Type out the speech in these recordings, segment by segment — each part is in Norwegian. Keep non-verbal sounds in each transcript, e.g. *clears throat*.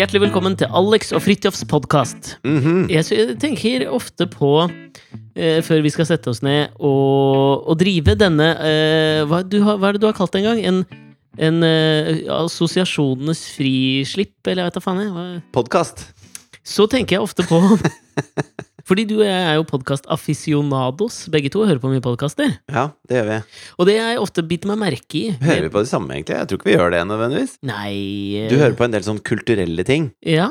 Hjertelig velkommen til Alex og Fridtjofs podkast. Mhm. Jeg tenker ofte på, eh, før vi skal sette oss ned, og, og drive denne eh, hva, du har, hva er det du har kalt det en gang? En, en eh, assosiasjonenes frislipp, eller jeg vet da faen jeg. Podkast. Så tenker jeg ofte på *laughs* Fordi du og jeg er jo podkast-aficionados, begge to, hører på mye podkaster. Ja, det gjør vi. Og det jeg ofte biter meg merke i Hører vi på det samme, egentlig? Jeg tror ikke vi gjør det nødvendigvis. Nei Du hører på en del sånn kulturelle ting. Ja.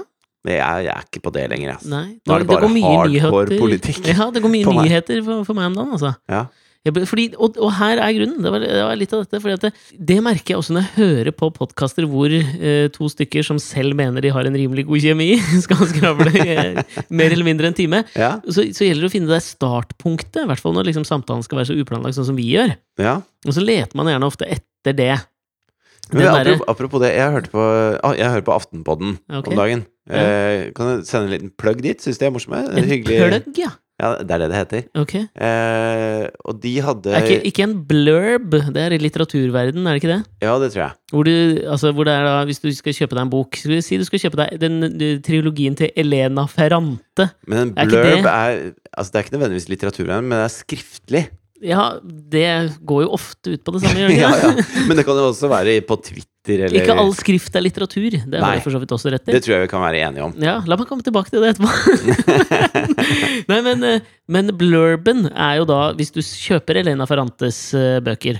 Jeg, jeg er ikke på det lenger, altså. Nei. Nå er det bare det hardcore nyheter. politikk Ja, det går mye nyheter for, for meg om dagen, altså. Ja. Ble- fordi, og, og her er grunnen. Det var, det var litt av dette. Fordi det, det merker jeg også når jeg hører på podkaster hvor eh, to stykker som selv mener de har en rimelig god kjemi, *laughs* skal skravle eh, mer eller mindre en time. Ja. Så, så gjelder det å finne det startpunktet, i hvert fall når liksom, samtalen skal være så uplanlagt, sånn som vi gjør. ja. Og så leter man gjerne ofte etter det. Men Den apropos, det, jeg hørte på, ah, jeg hørte på Aftenpodden okay. om dagen. Ja. Eh, kan du sende en liten plugg dit? Syns de er morsomme? En Hyggelig. plugg, ja. Ja, det er det det heter. Ok. Eh, og de hadde Er ikke, ikke en blurb, det er i litteraturverden, er det ikke det? Ja, det tror jeg. Hvor, du, altså, hvor det er da, hvis du skal kjøpe deg en bok skal vi Si du skal kjøpe deg den, den trilogien til Elena Ferrante. Men en Er blurb det- er Altså, det er ikke nødvendigvis litteraturverden, men det er skriftlig. Ja, det går jo ofte ut på det samme, gjør det *laughs* ja, ikke? ja. Men det kan jo også være på Twitter eller Ikke all skrift er litteratur. Det Nei. for så vidt også rett i. Det tror jeg vi kan være enige om. Ja, la meg komme tilbake til det etterpå. *laughs* Nei, men, eh, men blurben er jo da, hvis du kjøper Elena Ferrantes eh, bøker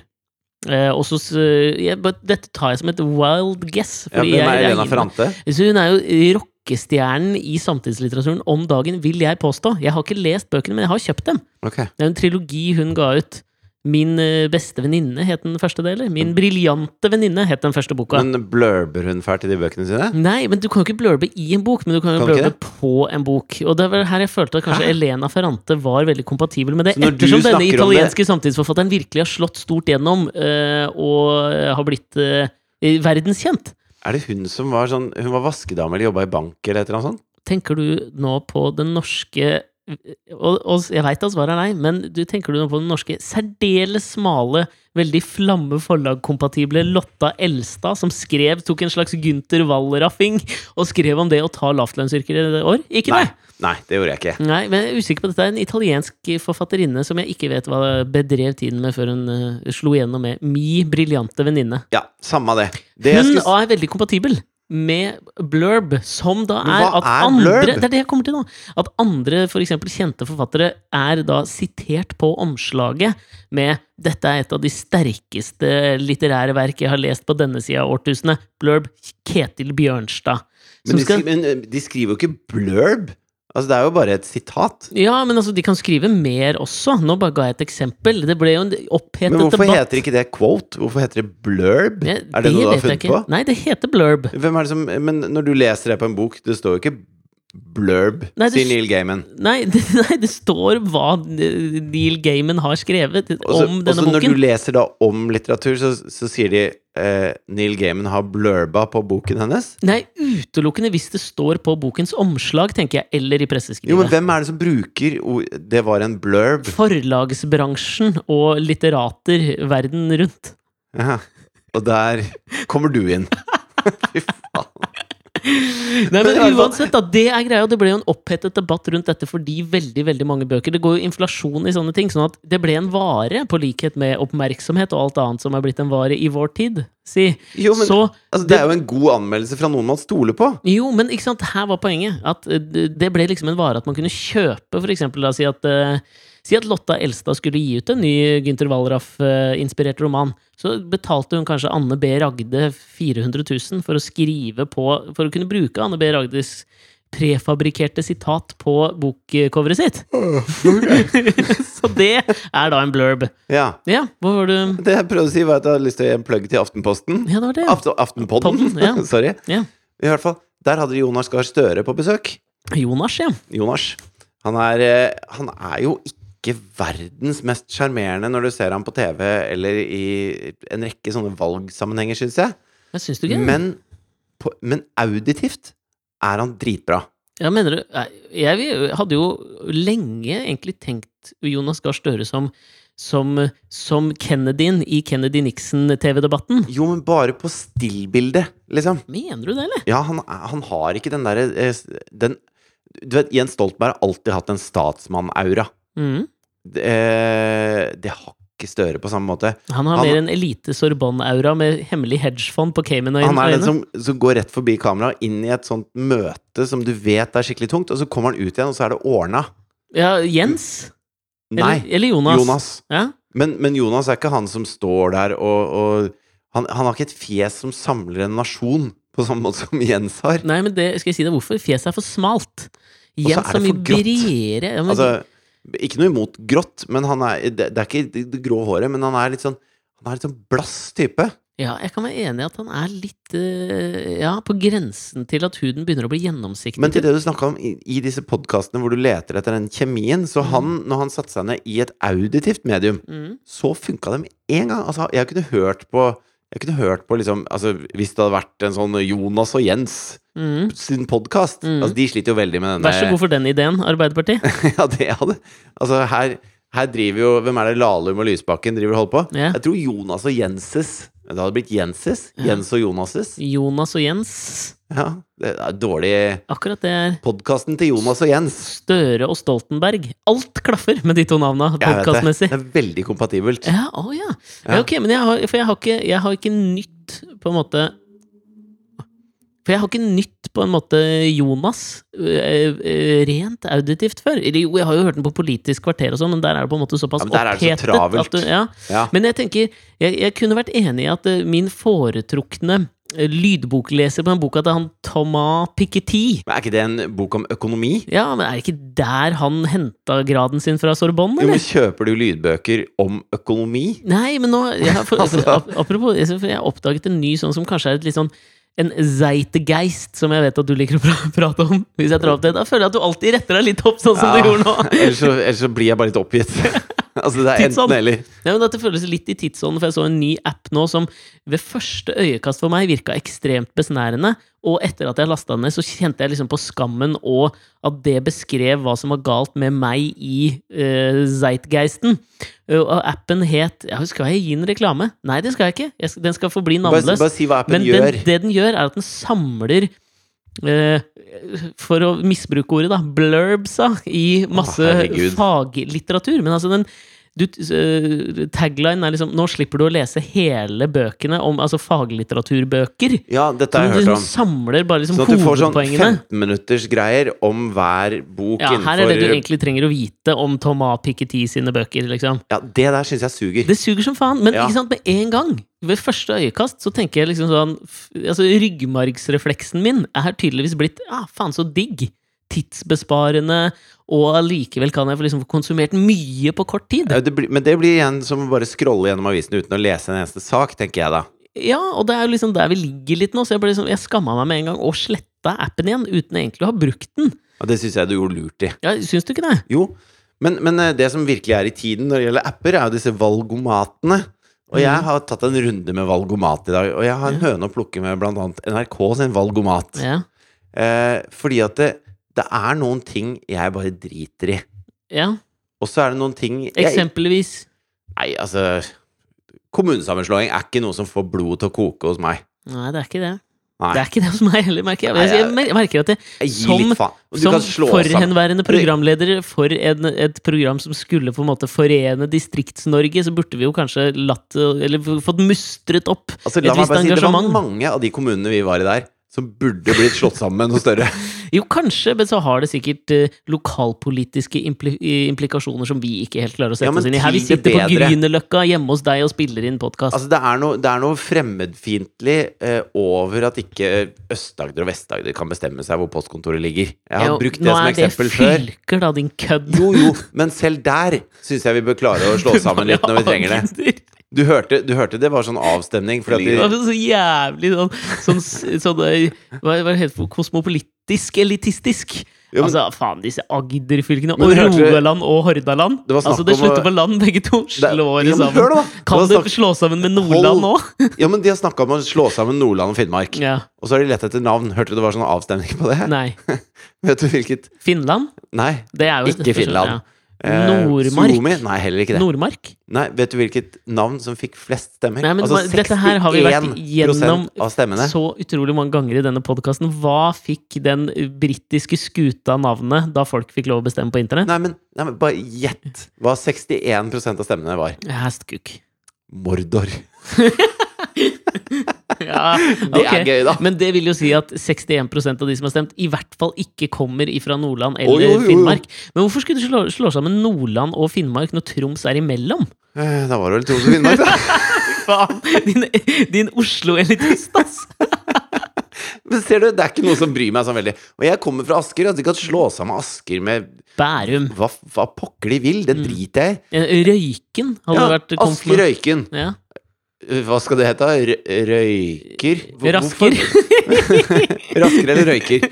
eh, og så, s- Dette tar jeg som et wild guess. Ja, hvem er Elena Ferrante? Hun er jo rockestjernen i samtidslitteraturen om dagen, vil jeg påstå. Jeg har ikke lest bøkene, men jeg har kjøpt dem. Okay. Det er en trilogi hun ga ut. Min eh, beste venninne het den første delen. Min briljante venninne het den første boka. Men blurber hun fælt i de bøkene sine? Nei, men du kan jo ikke blurbe i en bok, men du kan jo Kan blurbe på en bok. Og det var her jeg følte at kanskje Hæ? Elena Ferrante var veldig kompatibel med det. Ettersom denne italienske samtidsforfatteren virkelig har slått stort gjennom øh, og har blitt øh, verdenskjent. Er det hun som var sånn Hun var vaskedame eller jobba i bank eller et eller annet sånt? Tenker du nå på den norske og, og jeg veit at svaret er nei, men du tenker du nå på den norske særdeles smale, veldig flamme forlagkompatible Lotta Elstad, som skrev, tok en slags Gunther Wallraffing og skrev om det å ta lavtlønnsyrker i det år? Ikke Nei. det? Nei, det gjorde jeg ikke. Nei, men jeg er usikker på dette. En italiensk forfatterinne som jeg ikke vet hva bedrev tiden med før hun uh, slo igjennom med Mi briljante venninne. Ja, samme det. det Hun skal... er veldig kompatibel med blurb, som da Men er at er andre blurb? Det er det jeg kommer til nå. At andre for eksempel kjente forfattere er da sitert på omslaget med 'Dette er et av de sterkeste litterære verk jeg har lest på denne sida av årtusenet'. Blurb Ketil Bjørnstad. men, de, skal, men eh, de skriver jo ikke blurb. Altså, det er jo bare et sitat. ja, men altså, de kan skrive mer også. Nå bare ga jeg et eksempel. Det ble jo en opphetet Men hvorfor debatt. heter ikke det quote? Hvorfor heter det blurb? Ja, er det, noe du har funnet på? Nei, det heter blurb. Det som Men når du leser det på en bok, det står jo ikke blurb, Nei, det sier Neil Gaiman. Nei *laughs* det, nei, det står hva Neil Gaiman har skrevet om og denne så når du leser da om litteratur, så, så sier de eh, Neil Gaiman har blurba på boken hennes. Nei, utelukkende hvis det står på bokens omslag, tenker jeg, eller i presseskrivet. Jo, men hvem er det som bruker ord Det var en blurb. Forlagsbransjen og litterater verden rundt. Ja. Og der kommer du inn. *laughs* Fy faen. *laughs* Nei, Men uansett, da, det er greia, og det ble jo en opphetet debatt rundt dette fordi veldig veldig mange bøker Det går jo inflasjon i sånne ting, sånn at det ble en vare, på likhet med oppmerksomhet og alt annet som er blitt en vare i vår tid. Si. Jo, men Så altså, det er jo en god anmeldelse fra noen man stoler på. Jo, men ikke sant, her var poenget. At eh, det ble liksom en vare at man kunne kjøpe, for eksempel. Da, si, at, eh, si at Lotta Elstad skulle gi ut en ny Gynter Wallraff-inspirert roman. Så betalte hun kanskje Anne B. Ragde 400 000 for å skrive på For å kunne bruke Anne B. Ragdes prefabrikkerte sitat på bokcoveret sitt. *laughs* Så det er da en blurb. Ja. Ja, hva var det Det jeg prøvde å si, var at jeg hadde lyst til å gi en plugg til Aftenposten. Ja, det var det. Aften, Aftenpodden. Podden, ja. *laughs* Sorry. Ja. I hvert fall, der hadde de Jonas Gahr Støre på besøk. Jonas, ja. Jonas. Han er, eh, han er jo ikke verdens mest sjarmerende når du ser ham på TV eller i en rekke sånne valgsammenhenger, syns jeg. Jeg syns du ikke? Men, på, men auditivt er han dritbra. Ja, mener du Jeg hadde jo lenge egentlig tenkt Jonas Gahr Støre som som, som Kennedyen i Kennedy-Nixon-TV-debatten. Jo, men bare på stillbildet, liksom. Mener du det, eller? Ja, han, han har ikke den derre eh, den Du vet, Jens Stoltenberg har alltid hatt en statsmann-aura. Mhm. Det, eh, det har ikke Støre på samme måte. Han har Han- mer en elite Sorbonne-aura med hemmelig hedgefond på Han er den som, som går rett forbi kamera, inn i et sånt møte som du vet er skikkelig tungt, og så kommer han ut igjen, og så er det ordna. Ja, Jens? Nei, Eller, eller Jonas? Jonas. Ja? Men, men Jonas er ikke han som står der og, og han, han har ikke et fjes som samler en nasjon, på samme måte som Jens har. Nei, men det, skal jeg si deg hvorfor? Fjeset er for smalt. Jens er er mye bredere. Ja, men, Altså, ikke noe imot grått, men han er Det, det er ikke det, grå håret, men han er litt sånn Han er litt sånn blass type. ja, jeg kan være enig i at han er litt eh, Ja, på grensen til at huden begynner å bli gjennomsiktig. Men til det du snakka om i, i disse podkastene hvor du leter etter den kjemien, så han, når han satte seg ned i et auditivt medium, mm. så funka det med en gang. Altså, jeg kunne hørt på jeg kunne hørt på liksom Altså, Hvis det hadde vært en sånn Jonas og Jens mm. sin podkast Mm. altså, De sliter jo veldig med denne Vær så god for den ideen, Arbeiderpartiet. *laughs* ja, det hadde Altså, her, her driver jo Hvem er det Lahlum og Lysbakken driver og holder på? Yeah. Jeg tror Jonas og Jenses Det hadde blitt Jenses. Jens og Jonases. Jonas og Jens. Ja, det er dårlig Akkurat det er Podkasten til Jonas og Jens. Støre og Stoltenberg. Alt klaffer med de to navna podkastmessig. det. Det er veldig kompatibelt. Ja, å ja. ja. Ja. Ok, men jeg har, jeg har, ikke, jeg har ikke nytt på en måte For jeg har ikke nytt på en måte Jonas øh, øh, rent auditivt før. Jo, jeg har jo hørt den på Politisk kvarter og sånn, men der er det på en måte såpass Ja, men det så at du, ja. Ja. Men jeg tenker, jeg, jeg kunne vært enig i at øh, min foretrukne lydbokleser på den boka til han Thomas Piketty Men er ikke det en bok om økonomi? Ja, men er det ikke der han henta graden sin fra Sorbonne, Jo, men Kjøper du lydbøker om økonomi? Nei, men nå jeg for, *laughs* Altså- Apropos, jeg jeg har oppdaget en ny sånn som kanskje er et litt sånn en zeitgeist, som jeg vet at du liker å pra *laughs* prate om. Hvis jeg drar opp det, Da føler jeg at du alltid retter deg litt opp, sånn som du gjorde nå. ellers, så, ellers så blir jeg bare litt oppgitt. *laughs* *laughs* altså, det er enten eller. Ja, men Dette føles litt i tidsånden, for jeg så en ny app nå som ved første øyekast for meg virka ekstremt besnærende. Og etter at jeg lasta den ned, så kjente jeg liksom på skammen og at det beskrev hva som var galt med meg i uh, zeitgeisten. Uh, og appen het ja, Skal jeg gi den reklame? Nei, det skal jeg ikke. Jeg, den skal forbli Bare, navnløs. bare si hva appen Men gjør. den, det den gjør, er at den samler eh, For å misbruke ordet, da. Blurbsa i masse herregud. faglitteratur. Men altså, den du, eh, Tagline er liksom Nå slipper du å lese hele bøkene om altså faglitteraturbøker. Ja, dette har jeg hørt liksom om. samler bare liksom Sånn at du får sånn 15-minutters greier om hver bok Ja, her er det du egentlig trenger å vite om Thomas Piketty sine bøker, liksom. Ja, det der syns jeg suger. Det suger som faen, men Ja. ikke sant, med en gang, ved første øyekast, så tenker jeg liksom sånn Altså, ryggmargsrefleksen min er tydeligvis blitt Ja, faen, så digg! Tidsbesparende, og allikevel kan jeg få liksom konsumert mye på kort tid. Det blir, men det blir igjen som å bare scrolle gjennom avisen uten å lese en eneste sak, tenker jeg da. Ja, og det er jo liksom der vi ligger litt nå, så jeg, ble liksom, jeg skamma meg med en gang og sletta appen igjen uten egentlig å ha brukt den. Og det syns jeg du gjorde lurt i. Ja, Syns du ikke det? Jo, men, men eh, det som virkelig er i tiden når det gjelder apper, er jo disse valgomatene. Og jeg Mhm. har tatt en runde med valgomat i dag, og jeg har en høne å plukke med blant annet NRK sin valgomat. Ja. Eh, fordi at det, det er noen ting jeg bare driter i. ja. Og så er det noen ting jeg, Eksempelvis. Nei, altså Kommunesammenslåing er ikke noe som får blodet til å koke hos meg. Nei, det er ikke det. Nei, Det er ikke det hos meg heller, merker jeg. Jeg, merker at jeg, jeg som- Som forhenværende programleder for en, et program som skulle på en måte forene Distrikts-Norge, så burde vi jo kanskje latt Eller fått mustret opp altså, et visst engasjement. si, det var mange av de kommunene vi var i der, som burde blitt slått sammen med noe større. *laughs* Jo, kanskje, men så har det sikkert eh, lokalpolitiske impli implikasjoner som vi ikke helt klarer å sette Ja, oss inn i. Her vi sitter på. Grünerløkka hjemme hos deg og spiller inn podkast. Altså, det er noe, det er noe fremmedfiendtlig eh, over at ikke Øst-Agder og Vest-Agder kan bestemme seg hvor postkontoret ligger. Jeg har brukt det som eksempel før. Nå er det fylker, da, din kødd. Jo, jo, men selv der syns jeg vi bør klare å slå *laughs* sammen litt når vi trenger det. Du hørte, du hørte det var sånn avstemning fordi Det var så jævlig sånn, sånn, sånn eh, Hva var det? for- Kosmopolitisk? Elitistisk? Jo, men- altså, faen, disse Agder-fylkene. Og Rogaland og Hordaland. Det var altså, det slutter på land, begge to. Slår det ja, sammen. hør. Kan Det snakk- slå sammen med Nordland nå? Ja, men de har snakka om å slå sammen Nordland og Finnmark. Ja. Og så har de lett etter navn. Hørte du det var sånn avstemning på det? Nei. *laughs* Vet du hvilket Finland? Nei. Ikke Finland. Eh, Nordmark? Suomi? Nei, heller ikke det. Nordmark? Nei, Vet du hvilket navn som fikk flest stemmer? Nei, men altså dette her har vi vært 61% gjennom så utrolig mange ganger i denne podkasten. Hva fikk den britiske skuta navnet da folk fikk lov å bestemme på internett? Nei, men, nei, men bare gjett hva 61% av stemmene var. Hastcook. Mordor. *laughs* *laughs* Ja, *laughs* Det okay. er gøy, da. Men det vil jo si at 61% av de som har stemt, i hvert fall ikke kommer ifra Nordland eller oh, jo, jo. Finnmark. Men hvorfor skulle du slå, slå sammen Nordland og Finnmark når Troms er imellom? Eh, Da var det vel Troms og Finnmark, da. *laughs* Faen! Din, din Oslo-elitist, ass! Men ser du, det er ikke noe som bryr meg sånn veldig. Og jeg kommer fra Asker, og de kan slå sammen Asker med Bærum. hva, hva pokker de vil. Det driter jeg i. Eh, Røyken hadde Ja, vært kommet Asker. Røyken. Ja. Hva skal det hete? Rø- Røyker? Rasker. *laughs* Rasker eller røyker.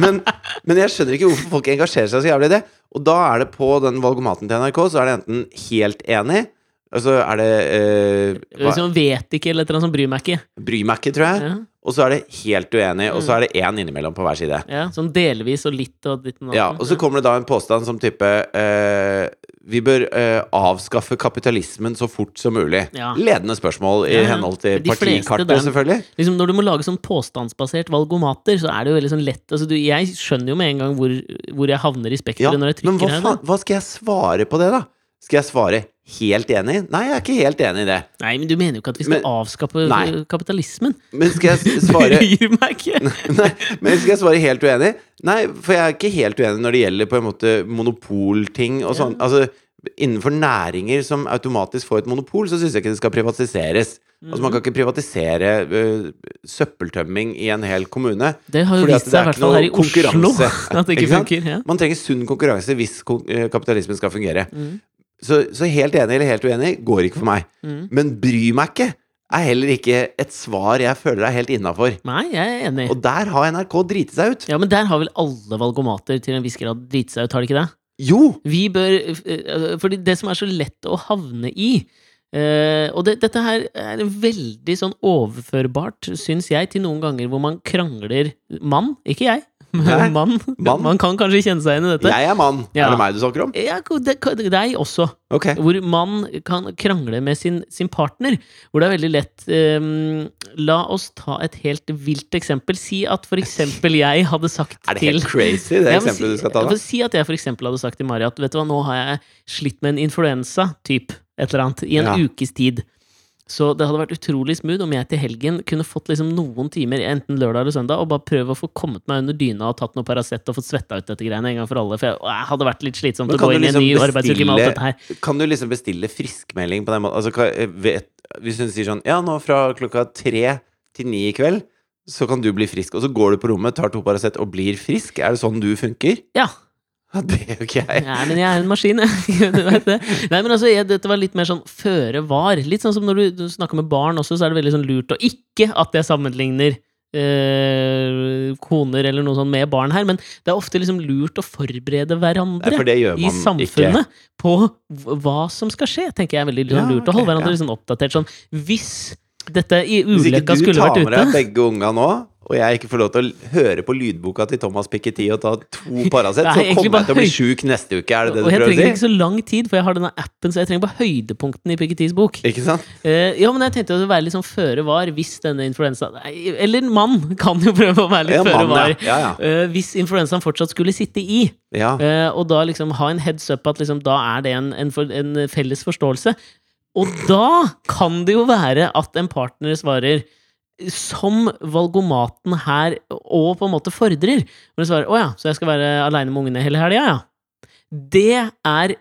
Men, men jeg skjønner ikke hvorfor folk engasjerer seg så jævlig i det. Og da er det på den valgomaten til NRK, så er det enten helt enig, og så er det eh, hva, Som vet ikke, eller et eller annet som bryr meg ikke. Bryr meg ikke, tror jeg. Ja, Og så er det helt uenig, og så er det én innimellom på hver side. ja, Sånn delvis og litt og ditt og. Ja, og så kommer det da en påstand som type eh, Vi bør uh, avskaffe kapitalismen så fort som mulig. Ja. Ledende spørsmål i Ja, ja. henhold til De partikartet, selvfølgelig. liksom Når du må lage sånn påstandsbasert valgomater, så er det jo veldig sånn lett altså, du, Jeg skjønner jo med en gang hvor, hvor jeg havner i spekteret når jeg men hva, her. faen, hva skal jeg svare på det, da? Skal jeg svare helt enig? Nei, jeg er ikke helt enig i det. Nei, men du mener jo ikke at vi skal Men- avskaffe Nei. kapitalismen? Men skal jeg *laughs* svare Bryr meg ikke! Nei, men skal jeg svare helt uenig? Nei, for jeg er ikke helt uenig når det gjelder på en måte monopolting og sånn. Altså, innenfor næringer som automatisk får et monopol, så syns jeg ikke det skal privatiseres. Altså, man kan ikke privatisere uh, søppeltømming i en hel kommune. Det har jo vist seg, i hvert fall her i Oslo, *laughs* at det ikke Ikke funker. Ja. Man trenger sunn konkurranse hvis øh, kapitalismen skal fungere. Mm. Så, så helt enig eller helt uenig går ikke for meg. Mm. Men bry meg ikke er heller ikke et svar jeg føler er helt innafor. Nei, jeg er enig. Og der har NRK driti seg ut. Ja, men der har vel alle valgomater til en viss grad driti seg ut, har de ikke det? Jo! Vi bør eh, Fordi det som er så lett å havne i Uh, Og det, dette her er veldig sånn overførbart, syns jeg, til noen ganger hvor man krangler Mann, ikke jeg, *laughs* mann. mann. Man kan kanskje kjenne seg igjen i dette. Jeg er mann. Ja. Er det meg du snakker om? Ja, det, deg også. Okay. Hvor man kan krangle med sin, sin partner. Hvor det er veldig lett um, La oss ta et helt vilt eksempel. Si at for eksempel jeg hadde sagt til *laughs* Er det til helt crazy, det eksempelet si, du skal ta Da? Si at jeg for eksempel hadde sagt til Mari at vet du hva, nå har jeg slitt med en influensa, typ, et eller annet, i en Ja. ukes tid. Så det hadde vært utrolig smooth om jeg til helgen kunne fått liksom noen timer, enten lørdag eller søndag, og bare prøve å få kommet meg under dyna og tatt noe Paracet og fått svetta ut dette greiene en gang for alle. For jeg, hadde vært litt slitsomt å gå inn i en liksom ny arbeidsuke med alt dette her. Kan du liksom bestille friskmelding på den måten? Altså, vet, hvis hun sier sånn Ja, nå fra klokka tre til ni i kveld, så kan du bli frisk. Og så går du på rommet, tar to Paracet og blir frisk. Er det sånn du funker? Ja. *laughs* Ja, det gjør ikke jeg. Nei, men jeg er en maskin, jeg. *laughs* Du vet det. Nei, men altså, jeg, dette var litt mer sånn føre var. Litt sånn som når du, du snakker med barn også, så er det veldig sånn lurt å Ikke at jeg sammenligner eh, koner eller noe sånt med barn her, men det er ofte liksom lurt å forberede Nei, hverandre for i samfunnet ikke. på hva som skal skje, tenker jeg er veldig lurt. Ja, lurt. Å holde hverandre ja. liksom oppdatert sånn Hvis dette i ulykka skulle vært ute Hvis ikke du tar med deg begge unga nå, og jeg ikke får lov til å høre på lydboka til Thomas Piketty og ta to *laughs* Paracet, så kommer jeg til å bli sjuk neste uke. Er det det du prøver å Og jeg trenger ikke så lang tid, for jeg har denne appen, så jeg trenger bare høydepunktene i Pikettys bok. Ikke sant? Uh, ja, men jeg tenkte å det være litt sånn føre var hvis denne influensa Eller mann kan jo prøve å være litt Ja, føre var. ja. Ja. Eh, hvis influensaen fortsatt skulle sitte i, ja. eh, og da liksom ha en heads up at liksom, da er det en, en, for, en felles forståelse. Og da kan det jo være at en partner svarer som valgomaten her og på en måte fordrer. Hvor de svarer 'Å ja, så jeg skal være aleine med ungene hele helga', ja. Det er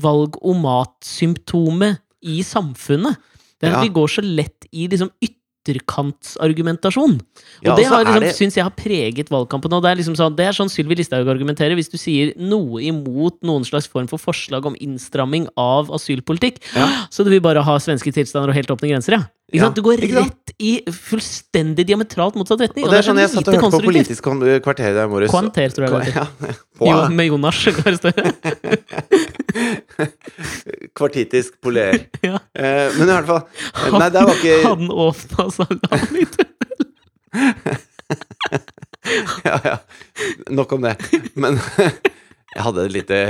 valgomatsymptomet i samfunnet. Det er at Ja. vi går så lett i liksom ytterkantsargumentasjon. Og Ja, det altså, har liksom, det- syns jeg har preget valgkampen. Og det er liksom sånn, det er sånn Sylvi Listhaug argumenterer hvis du sier noe imot noen slags form for forslag om innstramming av asylpolitikk. Ja. Så du vil bare ha svenske tilstander og helt åpne grenser, ja? Ikke sant? Du går rett i fullstendig diametralt motsatt retning. Og det er sånn jeg satt og hørte på. Politisk kvarter i dag morges. Kvanter, tror jeg. *laughs* Ja, Jo, med Jonas *laughs* Gahr Støre. *laughs* *laughs* kvartitisk poler. *laughs* Ja. Eh, men i hvert fall eh, Nei, det var ikke Han åpna salaen litt. *laughs* ja, ja. Nok om det. Men jeg hadde et lite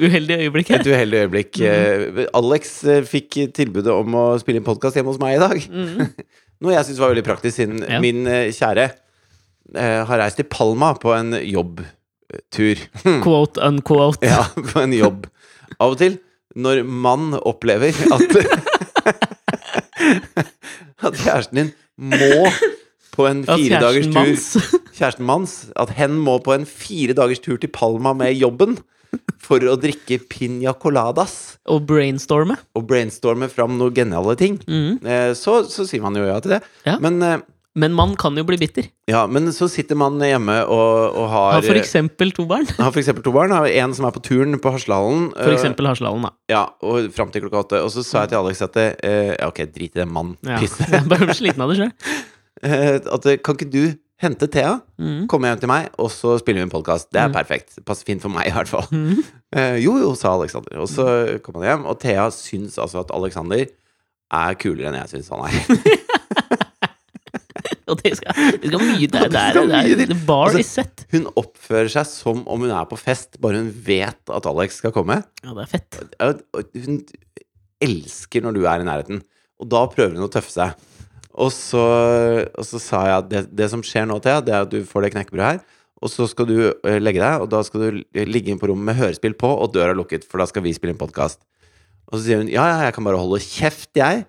Uheldig øyeblikk her. Et uheldig øyeblikk. Eh, Alex eh, fikk tilbudet om å spille inn podkast hjemme hos meg i dag. Mm. Noe jeg syns var veldig praktisk, siden Ja. min kjære eh, har reist til Palma på en jobbtur. Quote unquote. Ja, på en jobb. Av og til, når mann opplever at *laughs* At kjæresten din må på en fire dagers tur *laughs* Kjæresten manns At hen må på en fire dagers tur til Palma med jobben for å drikke piña coladas og brainstorme. og brainstorme fram noen geniale ting. Mhm. Eh, Så, så sier man jo ja til det. Ja. Men, eh, Men man kan jo bli bitter. ja, men så sitter man hjemme og, og har Har for eksempel to barn. har for eksempel to barn. Har en som er på turen på Haslehallen. For eh, eksempel Haslehallen, da. Ja, og fram til klokka åtte. Og så sa jeg til Alex at eh, ja, Ok, drit i det, mann. Ja. Piss. *laughs* Jeg bare bare sliten av det sjøl. *laughs* Eh, at eh, kan ikke du hente Thea, Mm. komme hjem til meg, og så spiller vi en podkast? Det er Mm. perfekt. Det passer fint for meg, i hvert fall. Mm. Eh, jo, jo, sa Alexander. Og så kom han hjem, og Thea syns altså at Alexander er kulere enn jeg syns han er. *laughs* Og det skal, det skal mye *laughs* Det er, det er, det er, til. the bar Altså- is set. Hun oppfører seg som om hun er på fest, bare hun vet at Alex skal komme. Ja, det er fett. Hun elsker når du er i nærheten, og da prøver hun å tøffe seg. Og så, og så sa jeg at det, det som skjer nå, Thea, det er at du får det knekkebrødet her. Og så skal du eh, legge deg, og da skal du ligge inn på rommet med hørespill på og døra lukket, for da skal vi spille en podkast. Og så sier hun ja, ja, jeg kan bare holde kjeft, jeg.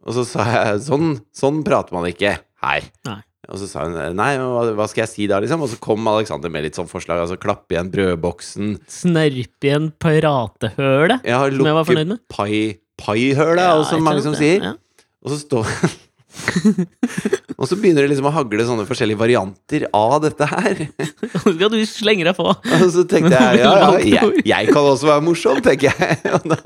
Og så sa jeg sånn, sånn prater man ikke her. Nei. Og så sa hun nei, hva, skal jeg si da, liksom? Og så kom Alexander med litt sånn forslag, altså klappe igjen brødboksen. Snørpe igjen piratehølet, har som jeg var fornøyd med. pai, paihølet, Ja, og som mange som sier. ja. Og så står *laughs* Og så begynner det liksom å hagle sånne forskjellige varianter av dette her. *laughs* ja, du slenger deg på. Og så tenkte jeg ja, ja, *laughs* jeg, jeg kan også være morsom, tenker jeg. Og da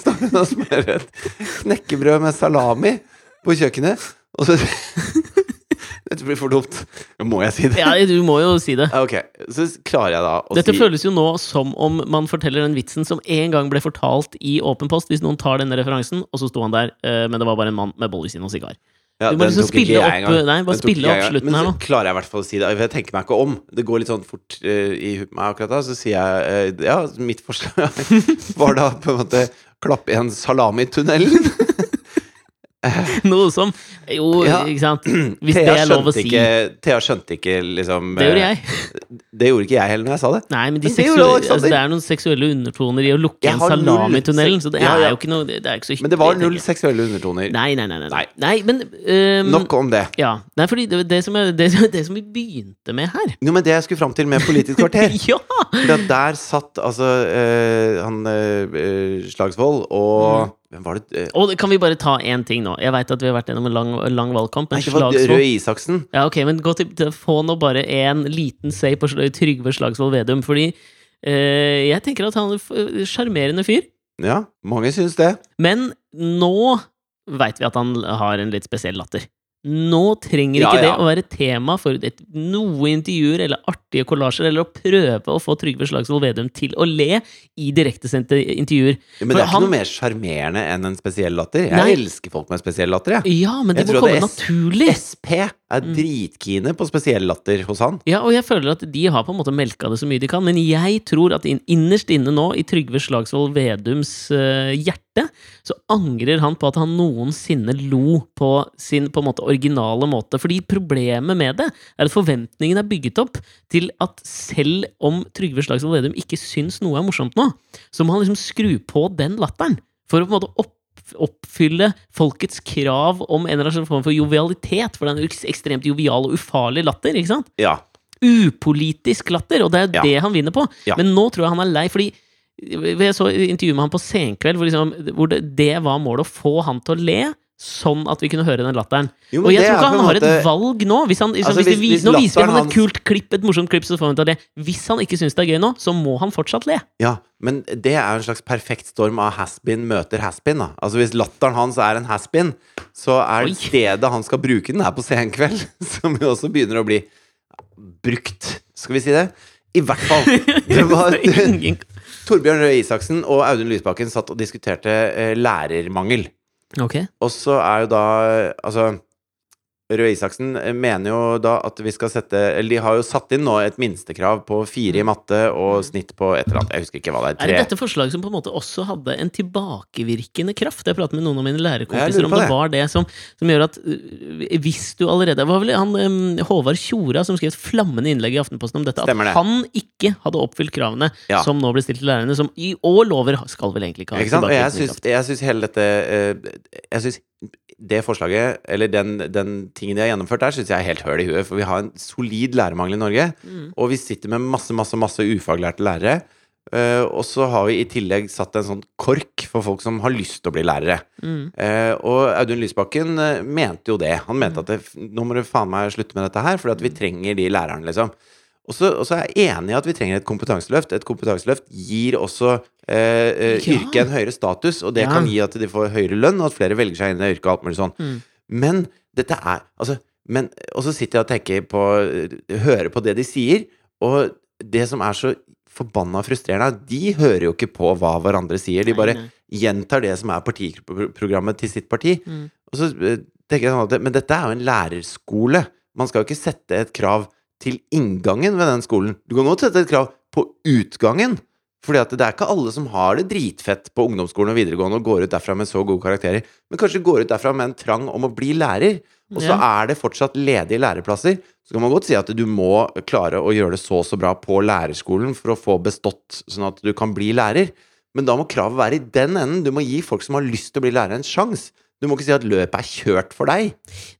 står hun og smører et knekkebrød med salami på kjøkkenet. Og så *laughs* Dette blir for dumt. Må jeg si det? Ja, du må jo si det. Ok, så klarer jeg da å Dette si føles jo nå som om man forteller den vitsen som en gang ble fortalt i Åpen post, hvis noen tar denne referansen, og så sto han der, eh, men det var bare en mann med bolleskinn og sigar. Ja, Du må liksom spille opp- nei, bare spille opp slutten her Men så klarer jeg i hvert fall å si det. Jeg tenker meg ikke om. Det går litt sånn fort uh, i huet meg akkurat da. Så sier jeg uh, Ja, mitt forslag *laughs* var da på en måte klappe igjen salami-tunnelen. *laughs* *laughs* Noe som Jo, Ja. ikke sant? *clears throat* Hvis det er lov å si. ikke, Thea skjønte ikke liksom Det gjorde eh, jeg. Det gjorde ikke jeg heller når jeg sa det. Nei, men de Men det seksuelle, altså, det er noen seksuelle undertoner i å lukke en igjen salami-tunnelen, så det Ja, er ja. jo ikke noe Det er ikke så hyggelig. Men det var null seksuelle undertoner. Nei, nei, nei. nei, nei. Nei. men um, Nok om det. Ja. Nei, fordi det, det, som det, det som vi begynte med her Jo, men det jeg skulle fram til med Politisk kvarter *laughs* Ja! Der satt altså eh, han eh, eh, Slagsvold og Mm. Hvem var det? eh, Og kan vi bare ta én ting nå? Jeg veit at vi har vært gjennom en lang, lang valgkamp, men det Slagsvold Røe Isaksen. Ja, ok, men gå til, til Få nå bare en liten say på Trygve Slagsvold Vedum, fordi eh, jeg tenker at han er en sjarmerende fyr. Ja, mange syns det. Men nå veit vi at han har en litt spesiell latter. Nå trenger Ja, ikke det ja. å være tema for et, noe intervjuer eller artige kollasjer, eller å prøve å få Trygve Slagsvold Vedum til å le i direktesendte intervjuer. Ja, Men For det er ikke han- noe mer sjarmerende enn en spesiell latter. Jeg Nei. elsker folk med spesiell latter, jeg. Ja, men det Jeg må komme det naturlig. SP er Mm. dritkine på spesiell latter hos han. Ja, og jeg føler at de har på en måte melka det så mye de kan, men jeg tror at innerst inne nå, i Trygve Slagsvold Vedums uh, hjerte, så angrer han på at han noensinne lo på sin på en måte originale måte. Fordi problemet med det er at forventningen er bygget opp til at selv om Trygve Slagsvold Vedum ikke syns noe er morsomt nå, så må han liksom skru på den latteren for å på en måte opp oppfylle folkets krav om en eller annen form for jovialitet, for det er en ekstremt jovial og ufarlig latter, ikke sant? Ja. Upolitisk latter, og det er Ja. det han vinner på. Ja. Men nå tror jeg han er lei, fordi jeg så intervjuet med han på Senkveld, hvor, liksom, hvor det, det var målet å få han til å le. Sånn at vi kunne høre den latteren. Jo, og jeg tror ikke han har måte- et valg nå. Hvis han, liksom, Altså, hvis hvis- vi- hvis nå viser vi han et kult klipp, et morsomt klipp, så får han til å le. Hvis han ikke syns det er gøy nå, så må han fortsatt le. Ja, men det er en slags perfekt storm av has-been møter has-been. Altså Hvis latteren hans er en has-been, så er Oi. stedet han skal bruke den, er på Senkveld. *laughs* Som jo også begynner å bli brukt, skal vi si det. I hvert fall. *laughs* Det var Torbjørn Røe Isaksen og Audun Lysbakken satt og diskuterte eh, lærermangel. Ok. Og så er jo da Altså Røe Isaksen eh, mener jo da at vi skal sette Eller de har jo satt inn nå et minstekrav på fire i matte og snitt på et eller annet. Jeg husker ikke hva det er. Er det dette forslaget som på en måte også hadde en tilbakevirkende kraft? Jeg pratet med noen av mine lærerkompiser om det det. var det som, som gjør at øh, hvis du allerede var vel han Håvard Tjora som skrev et flammende innlegg i Aftenposten om dette, at han ikke hadde oppfylt kravene Ja. som nå ble stilt til lærerne, som i år lover skal vel egentlig ikke ha tilbakevirkende kraft. jeg syns hele dette eh, Jeg syns det forslaget, eller den, den tingen de har gjennomført der, syns jeg er helt høl i huet. For vi har en solid lærermangel i Norge. Mm. Og vi sitter med masse, masse, masse ufaglærte lærere. Uh, og så har vi i tillegg satt en sånn kork for folk som har lyst til å bli lærere. Mm. Uh, og Audun Lysbakken uh, mente jo det. Han mente at det, nå må du faen meg slutte med dette her, for vi trenger de lærerne, liksom. Og så er jeg enig i at vi trenger et kompetanseløft. Et kompetanseløft gir også eh, eh, Ja. yrket en høyere status, og det Ja. kan gi at de får høyere lønn, og at flere velger seg inn i yrket og alt mulig sånn. Mm. Men dette er Altså men, Og så sitter jeg og tenker på Hører på det de sier, og det som er så forbanna frustrerende, er de hører jo ikke på hva hverandre sier. De bare nei. gjentar det som er partiprogrammet til sitt parti. Mm. Og så eh, tenker jeg sånn at Men dette er jo en lærerskole. Man skal jo ikke sette et krav til inngangen ved den skolen. Du kan godt sette et krav på utgangen. Fordi at det er ikke alle som har det dritfett på ungdomsskolen og videregående og går ut derfra med så gode karakterer, men kanskje går ut derfra med en trang om å bli lærer. Og så er det fortsatt ledige læreplasser. Så kan man godt si at du må klare å gjøre det så og så bra på lærerskolen for å få bestått, sånn at du kan bli lærer. Men da må kravet være i den enden. Du må gi folk som har lyst til å bli lærer, en sjanse. Du må ikke si at løpet er kjørt for deg.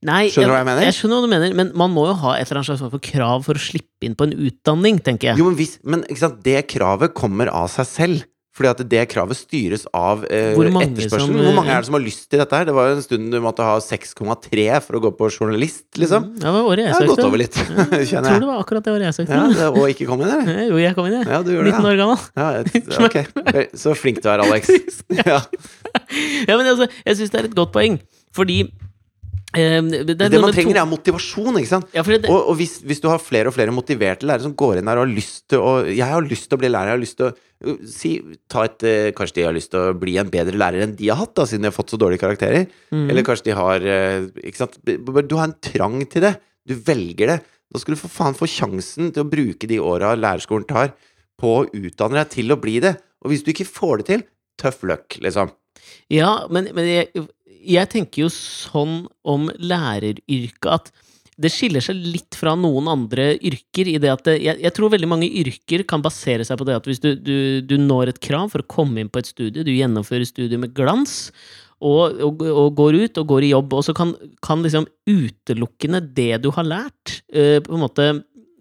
Nei, Skjønner du hva jeg mener? Jeg skjønner hva du mener, men man må jo ha et eller annet slags for krav for å slippe inn på en utdanning, tenker jeg. Jo, men, hvis, men det kravet kommer av seg selv. Fordi at det kravet styres av eh, Hvor etterspørselen. som, Hvor mange eh, er det som har lyst til dette her? Det var jo en stund du måtte ha 6,3 for å gå på journalist, liksom. Mm, Det var året jeg Det har søkte. gått over litt, *laughs* Jeg tror det var akkurat det året jeg søkte. Ja, og ikke kom inn, eller? *laughs* Jo, jeg kom inn, jeg. Ja, du gjorde det. 19 år gammel. Ja, et, *laughs* ok. Så flink du er, Alex. Ja. Ja, men altså, jeg syns det er et godt poeng, fordi Um, det, Det man trenger, er motivasjon, ikke sant? ja, det, Og, og hvis, hvis du har flere og flere motiverte lærere som går inn der og har lyst til å Jeg har lyst til å bli lærer, jeg har lyst til å si, ta et, eh, Kanskje de har lyst til å bli en bedre lærer enn de har hatt, da, siden de har fått så dårlige karakterer. Mm. Eller kanskje de har eh, Ikke sant? Du har en trang til det. Du velger det. Da skal du for faen få sjansen til å bruke de åra lærerskolen tar, på å utdanne deg til å bli det. Og hvis du ikke får det til, tøff løkk, liksom. Ja, men, men jeg, jeg tenker jo sånn om læreryrket at det skiller seg litt fra noen andre yrker i det at det, jeg, jeg tror veldig mange yrker kan basere seg på det at hvis du, du, du når et krav for å komme inn på et studie, du gjennomfører studiet med glans, og, og, og går ut og går i jobb, og så kan, kan liksom utelukkende det du har lært, uh, på en måte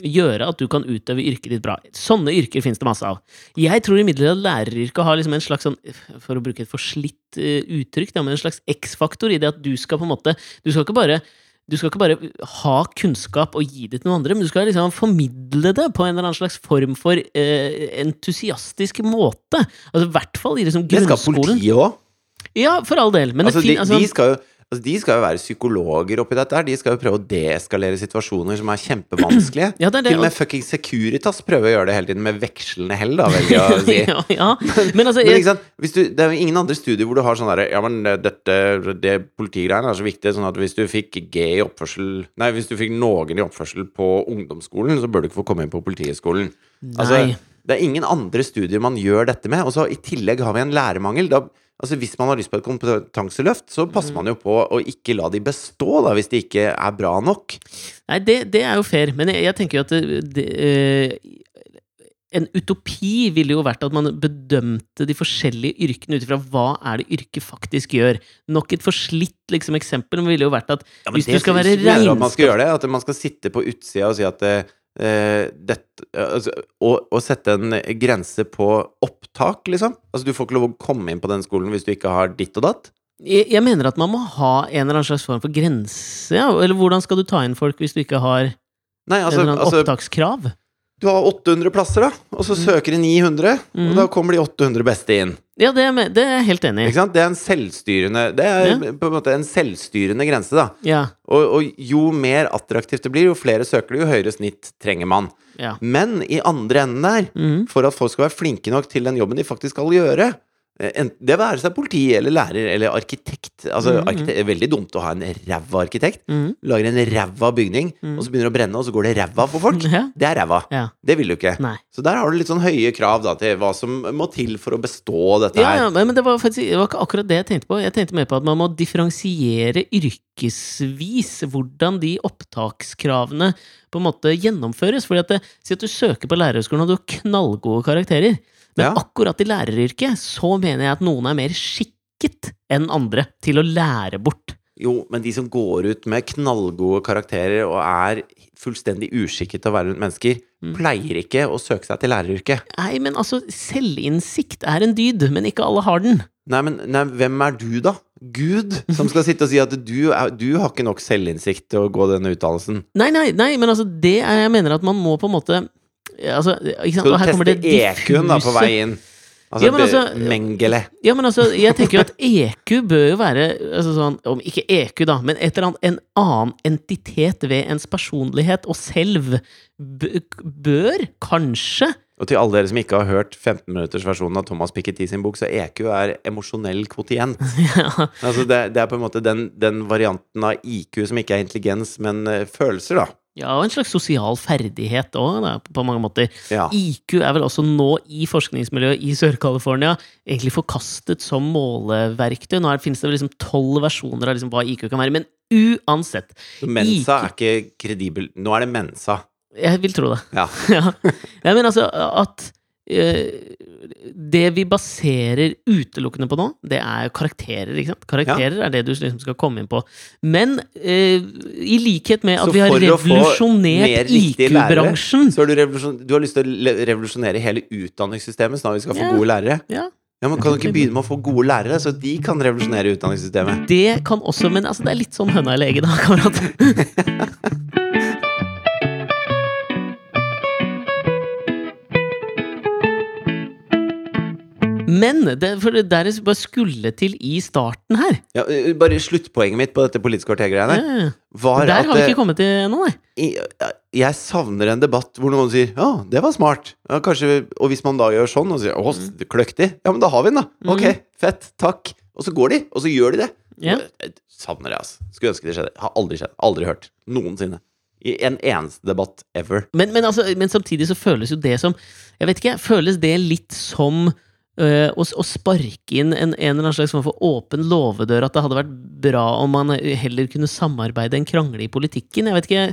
gjøre at du kan utøve yrket ditt bra. Sånne yrker finnes det masse av. Jeg tror imidlertid at læreryrket har liksom en slags sånn, for å bruke et forslitt eh, uttrykk, men en slags X-faktor i det at du skal på en måte Du skal ikke bare du skal ikke bare ha kunnskap og gi det til noen andre, men du skal liksom formidle det på en eller annen slags form for eh, entusiastisk måte. Altså I hvert fall i liksom Det skal politiet òg. Ja, for all del. Men Altså, det fin, altså, de, skal jo, altså, de skal jo være psykologer oppi dette her. De skal jo prøve å deeskalere situasjoner som er kjempevanskelige. *clears throat* Ja, det er det, Til og med fucking Securitas prøver å gjøre det hele tiden med vekslende hell, da, velger jeg å *laughs* si. ja, ja. *laughs* Men altså Men sant? Du, det er jo ingen andre studier hvor du har sånn derre Ja, men eh, dette det politigreiene er så viktig, sånn at hvis du fikk G i oppførsel Nei, hvis du fikk noen i oppførsel på ungdomsskolen, så bør du ikke få komme inn på Politihøgskolen. Altså, det er ingen andre studier man gjør dette med. Og så i tillegg har vi en lærermangel. Da, altså Hvis man har lyst på et kompetanseløft, så Mm. passer man jo på å ikke la de bestå, da, hvis de ikke er bra nok. Nei, det, det er jo fair, men jeg, jeg tenker jo at det, det, eh, En utopi ville jo vært at man bedømte de forskjellige yrkene ut ifra hva er det yrket faktisk gjør. Nok et forslitt liksom, eksempel ville jo vært at Ja, hvis du skal være regnskap... at man skal gjøre det, at man skal sitte på utsida og si at eh, dette, altså, å, å, sette en grense på opptak, liksom. Altså Du får ikke lov å komme inn på den skolen hvis du ikke har ditt og datt. Jeg, jeg mener at man må ha en eller annen slags form for grense. Ja. Eller hvordan skal du ta inn folk hvis du ikke har Nei, en altså, eller annen altså opptakskrav? Du har 800 plasser, da, og så søker de 900, Mm. og da kommer de 800 beste inn. Ja, det er, det er jeg helt enig i. Ikke sant? Det er en selvstyrende Det er på en måte en selvstyrende grense, da. Ja, Og, og jo mer attraktivt det blir, jo flere søker det, jo høyere snitt trenger man. ja. Men i andre enden der, mm. for at folk skal være flinke nok til den jobben de faktisk skal gjøre, Det være seg politi eller lærer eller arkitekt. Altså, mm, arkite- det er veldig dumt å ha en ræva arkitekt. Mm. Lager en ræva bygning, mm. og så begynner det å brenne, og så går det ræva for folk. *laughs* Ja. Det er ræva. ja. Det vil du ikke. Nei. Så der har du litt sånn høye krav da, til hva som må til for å bestå dette her. ja, men det var faktisk det var ikke akkurat det jeg tenkte på. Jeg tenkte mer på at man må differensiere yrkesvis hvordan de opptakskravene på en måte gjennomføres. Fordi at det, Si at du søker på lærerhøgskolen og du har knallgode karakterer. Men Ja. akkurat i læreryrket så mener jeg at noen er mer skikket enn andre til å lære bort. Jo, men de som går ut med knallgode karakterer og er fullstendig uskikket til å være rundt mennesker, Mm. pleier ikke å søke seg til læreryrket. Nei, men altså, selvinnsikt er en dyd, men ikke alle har den. Nei, men nei, hvem er du, da? Gud, som skal sitte og si at du, er, du har ikke nok selvinnsikt til å gå denne utdannelsen. Nei, nei, nei, men altså, det er Jeg mener at man må på en måte altså? Skal du teste EQ-en da på vei inn? Altså, Ja, altså- Mengele. Ja, men altså, jeg tenker jo at EQ bør jo være altså sånn, Om ikke EQ, da, men et eller annet, en annen entitet ved ens personlighet og selv bør kanskje Og til alle dere som ikke har hørt 15-minuttersversjonen av Thomas Piketty sin bok, så EQ er emosjonell kvotient. *laughs* ja, Altså det, det er på en måte den, den varianten av IQ som ikke er intelligens, men eh, følelser, da. Ja, og en slags sosial ferdighet òg, på mange måter. Ja. IQ er vel også nå i forskningsmiljøet i Sør-California egentlig forkastet som måleverktøy. Nå finnes det vel liksom tolv versjoner av liksom hva IQ kan være, men uansett. Så Mensa IQ. er ikke kredibel. Nå er det Mensa. Jeg vil tro det. Ja. *laughs* ja. Jeg mener altså at Det vi baserer utelukkende på nå, det er karakterer. ikke sant? Karakterer er det du liksom skal komme inn på. Men eh, i likhet med at vi har revolusjonert IQ-bransjen Så har du, du har lyst til å revolusjonere hele utdanningssystemet, sånn at vi skal få Ja. gode lærere? ja, Ja, men Kan du ikke begynne med å få gode lærere, så de kan revolusjonere utdanningssystemet? Det kan også Men altså, det er litt sånn høna eller egget, da, *laughs* kamerat. *laughs* Men det, for det der jeg bare skulle til i starten her Ja, øh, bare Sluttpoenget mitt på dette Politisk kvarter-greiene ja, var Der at har vi eh, ikke kommet til ennå, nei. jeg, jeg savner en debatt hvor noen sier 'ja, det var smart'. Ja, kanskje, og hvis man da gjør sånn og sier 'å, mm. kløktig', ja, men da har vi den, da. Ok, Mm. fett, takk. Og så går de, og så gjør de det. Ja. Jeg savner det, altså. Skulle ønske det skjedde. Har aldri skjedd. Aldri hørt. Noensinne. I en eneste debatt ever. Men, men, altså, men samtidig så føles jo det som Jeg vet ikke, føles det litt som å, å sparke inn en, en eller annen slags form for åpen låvedør? At det hadde vært bra om man heller kunne samarbeide enn krangle i politikken? Jeg vet ikke.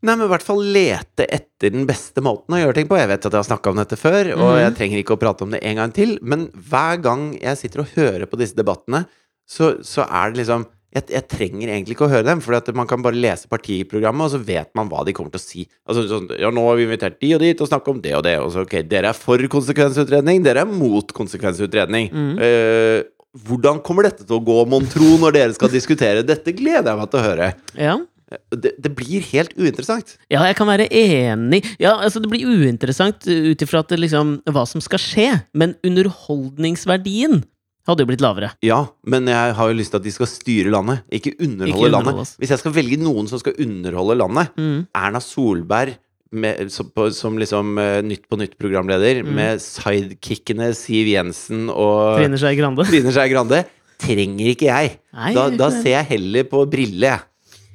Nei, men i hvert fall lete etter den beste måten å gjøre ting på. Jeg vet at jeg har snakka om dette før, og mm. jeg trenger ikke å prate om det en gang til, men hver gang jeg sitter og hører på disse debattene, så, så er det liksom jeg, jeg trenger egentlig ikke å høre dem, for man kan bare lese partiprogrammet, og så vet man hva de kommer til å si. Altså sånn Ja, nå har vi invitert de og de til å snakke om det og det, og så ok, dere er for konsekvensutredning, dere er mot konsekvensutredning. Mm. Eh, hvordan kommer dette til å gå, mon tro, når dere skal diskutere? Dette gleder jeg meg til å høre. Ja. Det, det blir helt uinteressant. Ja, jeg kan være enig. Ja, altså Det blir uinteressant ut ifra liksom, hva som skal skje, men underholdningsverdien hadde jo blitt lavere. Ja, men jeg har jo lyst til at de skal styre landet, ikke underholde Ikke underholde landet. oss. Hvis jeg skal velge noen som skal underholde landet, Mm. Erna Solberg med, som, som liksom eh, Nytt på Nytt-programleder, Mm. med sidekickene Siv Jensen og Trine Skei Grande. *laughs* Trine Skei Grande, trenger ikke jeg. Nei, Da, da ser jeg heller på Brille, jeg.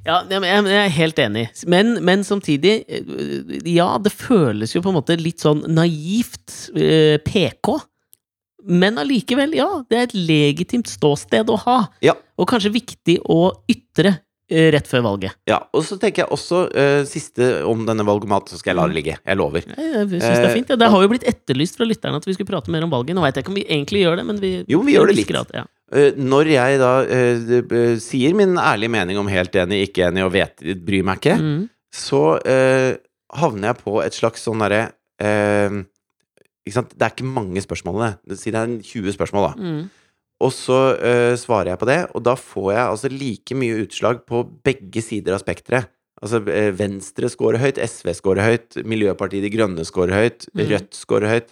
Ja, jeg er helt enig. Men, men samtidig øh, Ja, det føles jo på en måte litt sånn naivt øh, PK. Men allikevel, ja. Det er et legitimt ståsted å ha. Ja. Og kanskje viktig å ytre øh, rett før valget. Ja, og så tenker jeg også uh, siste om denne valgomat, så skal jeg la det ligge. Jeg lover. Jeg, jeg synes det er Eh, fint. Ja. Det har jo blitt etterlyst fra lytterne at vi skulle prate mer om valget. Nå veit jeg ikke om vi egentlig gjør det, men vi Jo, vi gjør det litt. grad, Ja. uh, Når jeg da uh, eh, sier min ærlige mening om helt enig, ikke enig og vet, bryr meg ikke, Mm. så eh, havner jeg på et slags sånn derre eh, Ikke sant? Det er ikke mange spørsmålene. Det Si det er 20 spørsmål, da. Mm. Og så uh, svarer jeg på det, og da får jeg altså like mye utslag på begge sider av spekteret. Altså eh, Venstre scorer høyt, SV scorer høyt, Miljøpartiet De Grønne scorer høyt, mm. Rødt scorer høyt.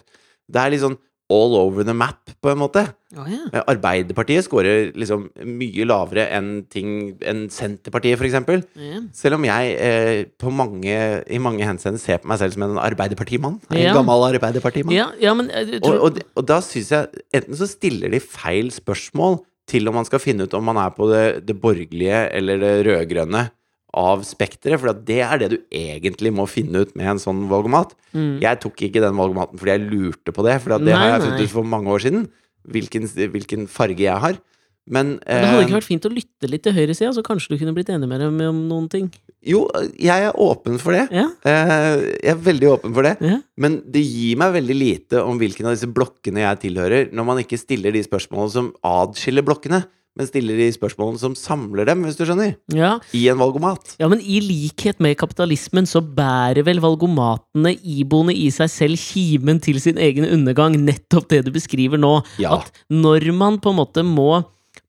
Det er litt sånn all over the map, på en måte. Oh, ja. Eh, Arbeiderpartiet scorer liksom mye lavere enn ting enn Senterpartiet, eksempel. Ja. Selv om jeg eh, på mange, i mange henseender ser på meg selv som en arbeiderpartimann. En Ja. gammel arbeiderpartimann. Ja, ja, men tror... Og, og, og da syns jeg enten så stiller de feil spørsmål til om man skal finne ut om man er på det, det borgerlige eller det rød-grønne av spekteret, for det er det du egentlig må finne ut med en sånn valgomat. mm. Jeg tok ikke den valgomaten fordi jeg lurte på det, for det Nei, har jeg funnet ut for mange år siden. Hvilken, hvilken farge jeg har. Men Det hadde eh, ikke vært fint å lytte litt til høyresida, så kanskje du kunne blitt enig med dem om noen ting. Jo, jeg er åpen for det. Ja, Eh, jeg er veldig åpen for det. ja. Men det gir meg veldig lite om hvilken av disse blokkene jeg tilhører, når man ikke stiller de spørsmålene som adskiller blokkene, men stiller de spørsmålene som samler dem, hvis du skjønner. ja. I en valgomat. Ja, men i likhet med kapitalismen så bærer vel valgomatene iboende i seg selv kimen til sin egen undergang, nettopp det du beskriver nå. Ja. At når man på en måte må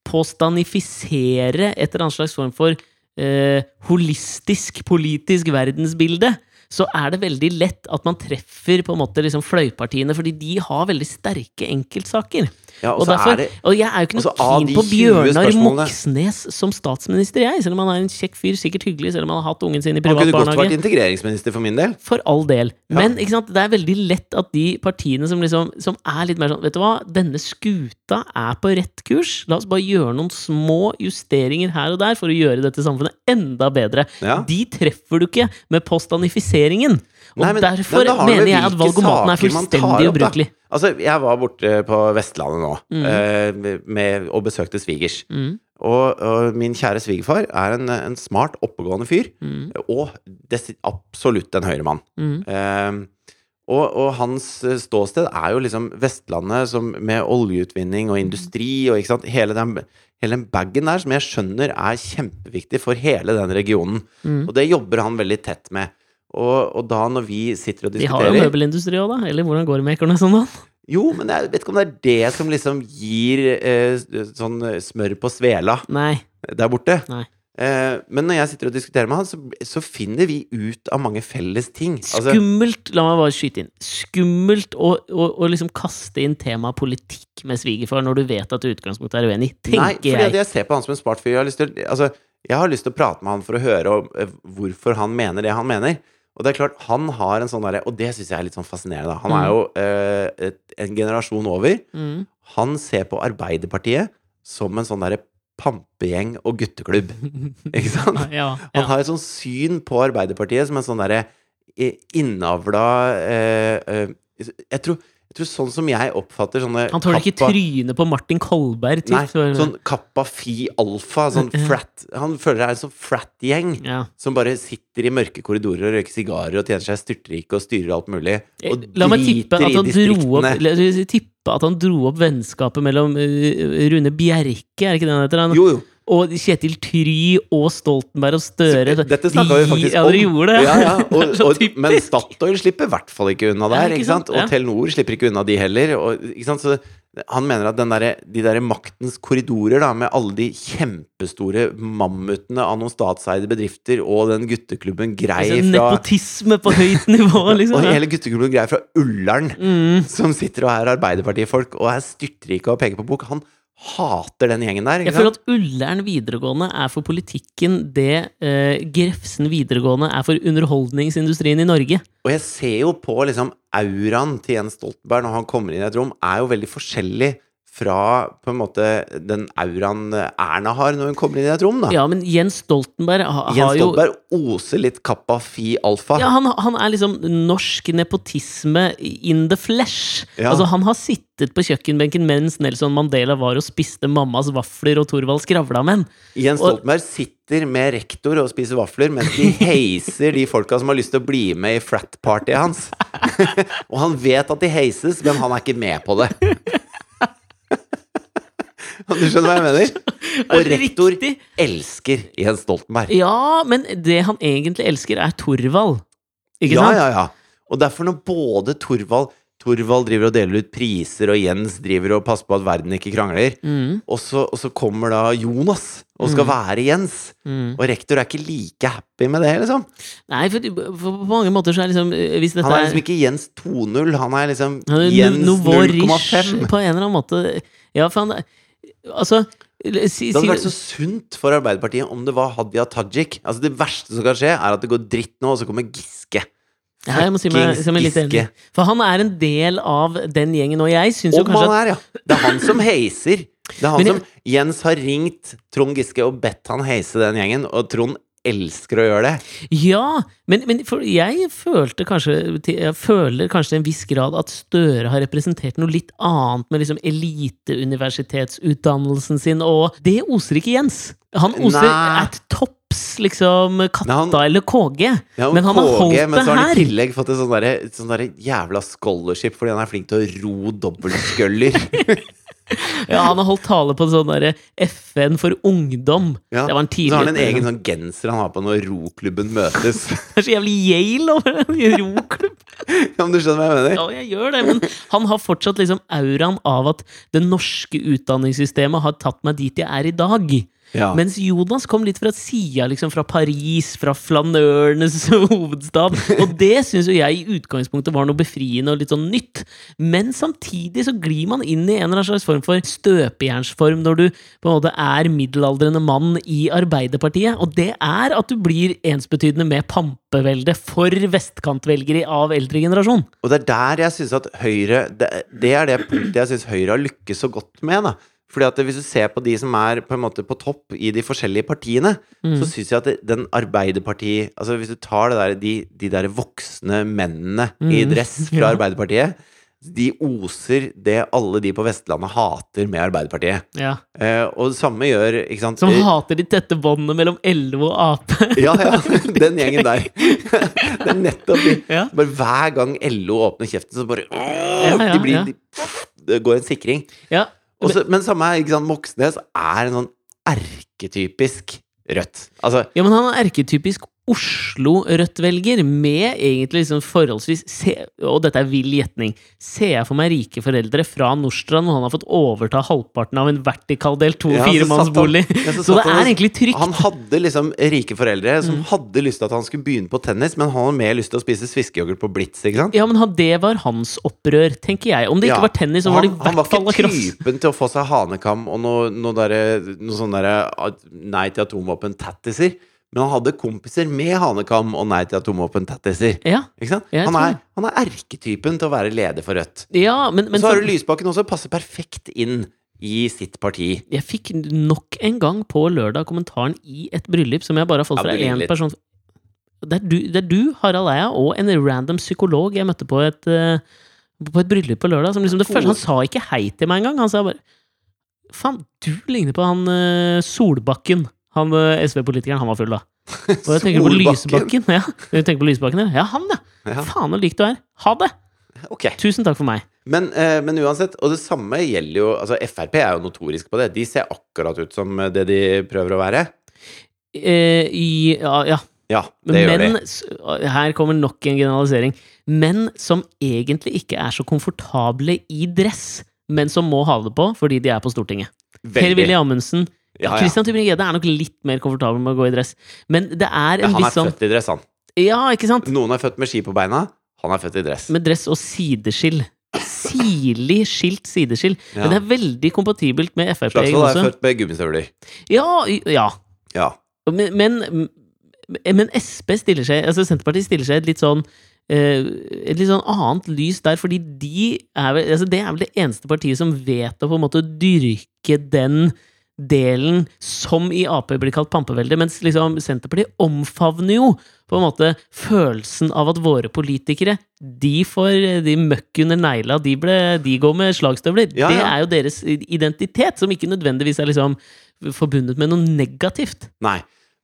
påstandifisere et eller annet slags form for eh, holistisk politisk verdensbilde, så er det veldig lett at man treffer på en måte liksom fløypartiene, fordi de har veldig sterke enkeltsaker. Ja, Og, og derfor, er det og jeg er jo ikke altså, noe keen på Bjørnar Moxnes som statsminister, jeg. Selv om han er en kjekk fyr, sikkert hyggelig, selv om han har hatt ungen sin i Han kunne godt vært integreringsminister for min del. For all del. Ja. Men sant? det er veldig lett at de partiene som, liksom, som er litt mer sånn Vet du hva, denne skuta er på rett kurs. La oss bare gjøre noen små justeringer her og der for å gjøre dette samfunnet enda bedre. Ja. De treffer du ikke med postanifiseringen. Og Nei, men- derfor men mener jeg at valgomaten er fullstendig ubrukelig. Altså, jeg var borte på Vestlandet nå Mm. eh, med, og besøkte svigers. Mm, Og, og min kjære svigerfar er en, en smart, oppegående fyr. mm, Og absolutt en høyremann. mm. Eh, og, og hans eh, ståsted er jo liksom Vestlandet som, med oljeutvinning og industri og ikke sant, hele den, hele den bagen der som jeg skjønner er kjempeviktig for hele den regionen. Mm. Og det jobber han veldig tett med. Og, og da når vi sitter og diskuterer De har jo møbelindustri òg, da. Eller hvordan går det med ekornet dagen? Jo, men jeg vet ikke om det er det som liksom gir eh, sånn smør på svela Nei. der borte. Nei. Eh, men når jeg sitter og diskuterer med han, så, så finner vi ut av mange felles ting. Altså, Skummelt, la meg bare skyte inn, skummelt å, å, å liksom kaste inn temaet politikk med svigerfar når du vet at du i utgangspunktet er uenig, tenker nei, fordi jeg. jeg ser på han som en smart fyr. Jeg har lyst til, altså, jeg har lyst til å prate med han for å høre om, eh, hvorfor han mener det han mener. Og det er klart, han har en sånn derre Og det syns jeg er litt sånn fascinerende. Han er Mm. jo eh, et, en generasjon over. Mm. Han ser på Arbeiderpartiet som en sånn derre pampegjeng og gutteklubb. *laughs* Ikke sant? Ja, Han har et sånn syn på Arbeiderpartiet som en sånn derre eh, innavla eh, eh, jeg, tror, tror sånn som jeg oppfatter sånne Han tåler ikke trynet på Martin Kolberg. Nei, typ, for- sånn Kappa Fi Alfa. Sånn frat Han føler det er en sånn frat-gjeng ja. som bare sitter i mørke korridorer og røyker sigarer og tjener seg styrtrike og styrer alt mulig. Og Eh, La meg tippe at han dro opp tippe at han dro opp vennskapet mellom eh, Rune Bjerke, er ikke det han heter? Han? Jo, jo. Og Kjetil Try og Stoltenberg og Støre. Dette snakka vi faktisk ja, om. det? Ja, ja, *laughs* og, og, men. Statoil slipper i hvert fall ikke unna der. ikke sant? Og Telenor slipper ikke unna de heller. Og? Så han mener at den derre- de der maktens korridorer, da, med alle de kjempestore mammutene av noen statseide bedrifter, og den gutteklubben Grei Altså, fra Nepotisme på høyt nivå, *laughs* liksom. Og hele gutteklubben Grei fra Ullern, Mm. som sitter og er Arbeiderpartifolk og er styrtrike og peker på bok. Han hater den gjengen der. Jeg føler at Ullern videregående er for politikken det eh, Grefsen videregående er for underholdningsindustrien i Norge. Og jeg ser jo på liksom auraen til Jens Stoltenberg når han kommer inn i et rom, er jo veldig forskjellig fra på en måte den auraen Erna har når hun kommer inn i et rom, da. Ja, men Jens Stoltenberg ha, Jens har jo Jens Stoltenberg oser litt Kappa Fi Alfa. ja, han, han er liksom norsk nepotisme in the flesh. Ja. Altså, han har sittet på kjøkkenbenken mens Nelson Mandela var og spiste mammas vafler og Thorvald skravla med han. Jens og- Stoltenberg sitter med rektor og spiser vafler mens de *laughs* heiser de folka som har lyst til å bli med i frat-partyet hans. *laughs* og han vet at de heises, men han er ikke med på det. *laughs* du skjønner hva jeg mener? *laughs* Og rektor Riktig. elsker Jens Stoltenberg. Ja, men det han egentlig elsker, er Torvald. Ikke ja, sant? ja, ja. Og derfor når både Torvald Torvald driver og deler ut priser, og Jens driver og passer på at verden ikke krangler. Mm, Og så, og så kommer da Jonas og skal være Jens. mm. Og rektor er ikke like happy med det, liksom. Nei, for, for på mange måter så er liksom eh, Hvis dette Han er liksom ikke Jens 2.0, han er liksom Han er Jens no- Nouveau Riche 0,5. på en eller annen måte. Ja, for han Altså si, Det hadde vært så sunt for Arbeiderpartiet om det var Hadia Tajik. Altså Det verste som kan skje, er at det går dritt nå, og så kommer Giske. ja, jeg må si meg, si meg litt enig. For han er en del av den gjengen, og jeg syns jo kanskje han at er, ja. Det er han som heiser. Det er *laughs* han jeg- som Jens har ringt Trond Giske og bedt han heise den gjengen, og Trond elsker å gjøre det. Ja, men, men for jeg følte kanskje Jeg føler kanskje til en viss grad at Støre har representert noe litt annet med liksom eliteuniversitetsutdannelsen sin, og det oser ikke Jens. Han oser Nei. at tops, liksom, Katta han- eller KG. Ja, men han har holdt det her. men så har han i tillegg fått et sånn derre jævla scholarship fordi han er flink til å ro dobbeltsculler. *laughs* *laughs* Ja, han har holdt tale på sånn derre FN for ungdom. Ja. Det var en Så har han en egen sånn genser han har på når roklubben møtes. *laughs* Det er så jævlig Yale over en *laughs* roklubb. Ja, men du skjønner hva jeg mener? Ja, jeg gjør det, men han har fortsatt liksom auraen av at det norske utdanningssystemet har tatt meg dit jeg er i dag. Ja. Mens Jonas kom litt fra sida, liksom fra Paris, fra flanørenes *laughs* hovedstad. Og det syns jo jeg i utgangspunktet var noe befriende og litt sånn nytt. Men samtidig så glir man inn i en eller annen slags form for støpejernsform når du på en måte er middelaldrende mann i Arbeiderpartiet. Og det er at du blir ensbetydende med pampevelde for vestkantvelgere av eldre generasjon. Og det er der jeg syns at Høyre det, det er det punktet jeg syns Høyre har lykkes så godt med. da fordi at Hvis du ser på de som er på en måte på topp i de forskjellige partiene, Mm. så syns jeg at den Arbeiderpartiet Altså Hvis du tar der, de, de der voksne mennene i Mm. dress *laughs* fra Ja. Arbeiderpartiet De oser det alle de på Vestlandet hater med Arbeiderpartiet. Ja. Eh, og det samme gjør ikke sant? Som Eh, hater de tette båndene mellom LO og Ap. *laughs* Ja, ja. Den gjengen der. *laughs* Det er nettopp de. Ja. Bare hver gang LO åpner kjeften, så bare Ja, ja, de blir, de, Det går en sikring. Ja. Også, men samme ikke sant, Moxnes er en sånn erketypisk Rødt. Altså, Ja, men han er erketypisk Oslo-Rødt-velger, med egentlig liksom forholdsvis se, Og dette er vill gjetning. Ser jeg for meg rike foreldre fra Nordstrand, og han har fått overta halvparten av en vertikaldelt to- Ja, og så firemannsbolig. ja, så Så det er egentlig trygt. han hadde liksom rike foreldre som Mm. hadde lyst til at han skulle begynne på tennis, men han hadde mer lyst til å spise sviskeyoghurt på Blitz, ikke sant? Ja, men det var hans opprør, tenker jeg. Om det ikke Ja. var tennis, så var det i han, han var ikke typen til å få seg hanekam og noe, noe, der, noe sånn derre nei til atomvåpen-tattiser. Men han hadde kompiser med hanekam og nei til atomvåpen-tattiser. Ja, Han han er erketypen til å være leder for Rødt. ja men, men så har du Lysbakken også, passer perfekt inn i sitt parti. Jeg fikk nok en gang på lørdag kommentaren i et bryllup som jeg bare har fått fra én person. Det er, du, det er du, Harald Eia, og en random psykolog jeg møtte på et, eh, på et bryllup på lørdag. Som liksom det første, han sa ikke hei til meg engang. Han sa bare Faen, du ligner på han eh, Solbakken. Han eh, SV-politikeren. Han var full, da. Og jeg *laughs* tenker på Lysbakken. Ja, jeg tenker på Lysbakken, ja. ja, han, ja. Ja, Faen så lik du er. Ha det! Okay. Tusen takk for meg. Men, eh, men uansett, og det samme gjelder jo Altså, Frp er jo notorisk på det. De ser akkurat ut som det de prøver å være. Eh, i, ja, ja, Ja, det gjør de. her kommer nok en generalisering. Menn som egentlig ikke er så komfortable i dress, men som må ha det på fordi de er på Stortinget. Per-Willy Amundsen. Ja, ja. Christian Tybring-Gjedde er nok litt mer komfortabel med å gå i dress. Men det er Ja, en han er sånn født i dress, han. Ja, ikke sant? Noen er født med ski på beina. Han er født i dress. Med dress og sideskill. Sirlig skilt sideskill. Men det er veldig kompatibelt med Frp-egen Slagsvold er født med gummistøvler. Ja, ja. Ja. Men, men, men SP stiller seg Altså Senterpartiet stiller seg et litt sånn eh, et litt sånn annet lys der, fordi de er vel, altså det er vel det eneste partiet som vet å på en måte dyrke den delen som i Ap blir kalt pampevelde, mens liksom Senterpartiet omfavner jo på en måte følelsen av at våre politikere de får de møkk under negla, de, ble, de går med slagstøvler. Ja, Det er jo deres identitet, som ikke nødvendigvis er liksom forbundet med noe negativt. Nei.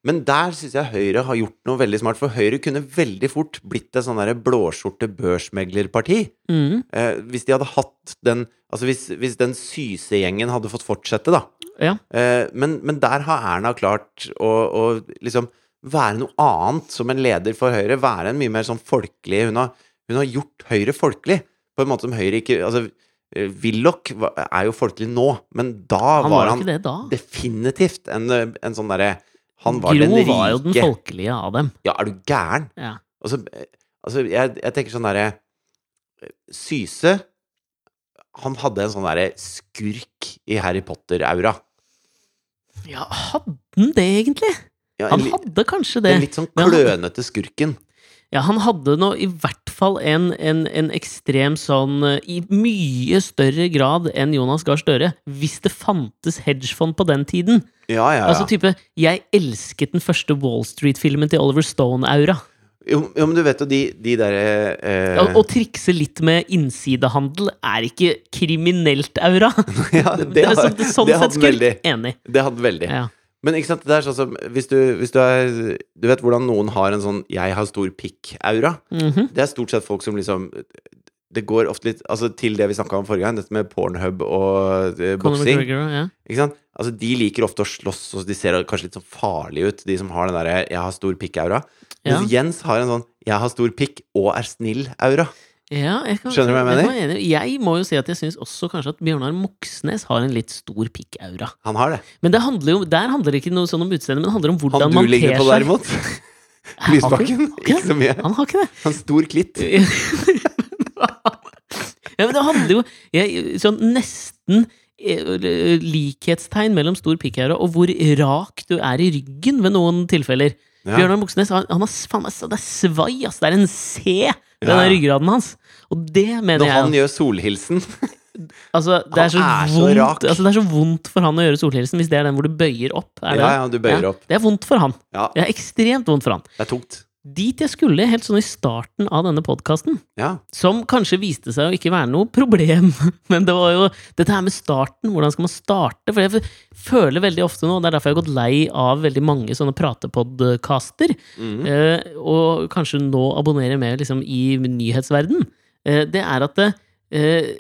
Men der syns jeg Høyre har gjort noe veldig smart. For Høyre kunne veldig fort blitt et sånn derre blåskjorte børsmeglerparti. Mm. Eh, hvis de hadde hatt den Altså hvis, hvis den Syse-gjengen hadde fått fortsette, da. Ja. Eh, men, men der har Erna klart å, å liksom være noe annet som en leder for Høyre. Være en mye mer sånn folkelig Hun har, hun har gjort Høyre folkelig. På en måte som Høyre ikke Altså, eh, Willoch er jo folkelig nå, men da Han var var han det da. definitivt en, en sånn derre Han var Gro den rike var jo den folkelige av dem. Ja, er du gæren? Ja. Altså, altså jeg, jeg tenker sånn derre Syse Han hadde en sånn derre skurk i Harry Potter-aura. ja, hadde han det egentlig? Ja, en, han hadde kanskje det. den litt sånn klønete skurken. Ja, han hadde nå i hvert fall en, en, en ekstrem sånn eh, I mye større grad enn Jonas Gahr Støre. Hvis det fantes hedgefond på den tiden. Ja, ja, ja. Altså type Jeg elsket den første Wall Street-filmen til Oliver Stone-aura. jo, jo, men du vet jo de, de derre eh, Ja, Å trikse litt med innsidehandel er ikke kriminelt aura. *laughs* ja, Det, det, er har- sånn, det, sånn det hadde veldig. Enig. Det hadde veldig. Ja. Men ikke sant, det er sånn som hvis du, hvis du er Du vet hvordan noen har en sånn 'jeg har stor pikk'-aura? Mhm. Det er stort sett folk som liksom Det går ofte litt Altså til det vi snakka om forrige gang, dette med pornhub og uh, boksing. Ja. Ikke sant? Altså De liker ofte å slåss, og de ser kanskje litt sånn farlige ut, de som har den derre 'jeg har stor pikk'-aura. Ja. Mens Jens har en sånn 'jeg har stor pikk og er snill'-aura. Ja, jeg kan, Skjønner du hva jeg mener? Jeg. Jeg må jo si at jeg syns også kanskje at Bjørnar Moxnes har en litt stor pikk-aura. Han har det. Men det handler jo, der handler det ikke noe sånn om utseendet, men det handler om hvordan man ter seg. Han du ligger på, derimot. *laughs* *laughs* Lysbakken. ikke- så mye. Han har ikke det. Han stor klitt. *laughs* ja, men det handler jo jeg, sånn nesten eh, likhetstegn mellom stor pikkaura og hvor rak du er i ryggen ved noen tilfeller. Ja. Bjørnar Moxnes han, han har, faen, det er svai, ass. Det er en C ved Ja. ryggraden hans. Og det mener Når jeg han gjør solhilsen *laughs* altså, det, er så er så vondt, altså, det er så vondt for han å gjøre solhilsen hvis det er den hvor du bøyer opp. Er det? Ja, ja, du bøyer Ja, opp. Det er vondt for han. Ja, Det er ekstremt vondt for han. det er tungt. Dit jeg skulle helt sånn i starten av denne podkasten, Ja. som kanskje viste seg å ikke være noe problem, *laughs* men det var jo dette her med starten. Hvordan skal man starte? For jeg føler veldig ofte nå, og det er derfor jeg har gått lei av veldig mange sånne pratepodkaster, mm. eh, og kanskje nå abonnerer mer liksom i nyhetsverden, eh, det er at det, eh,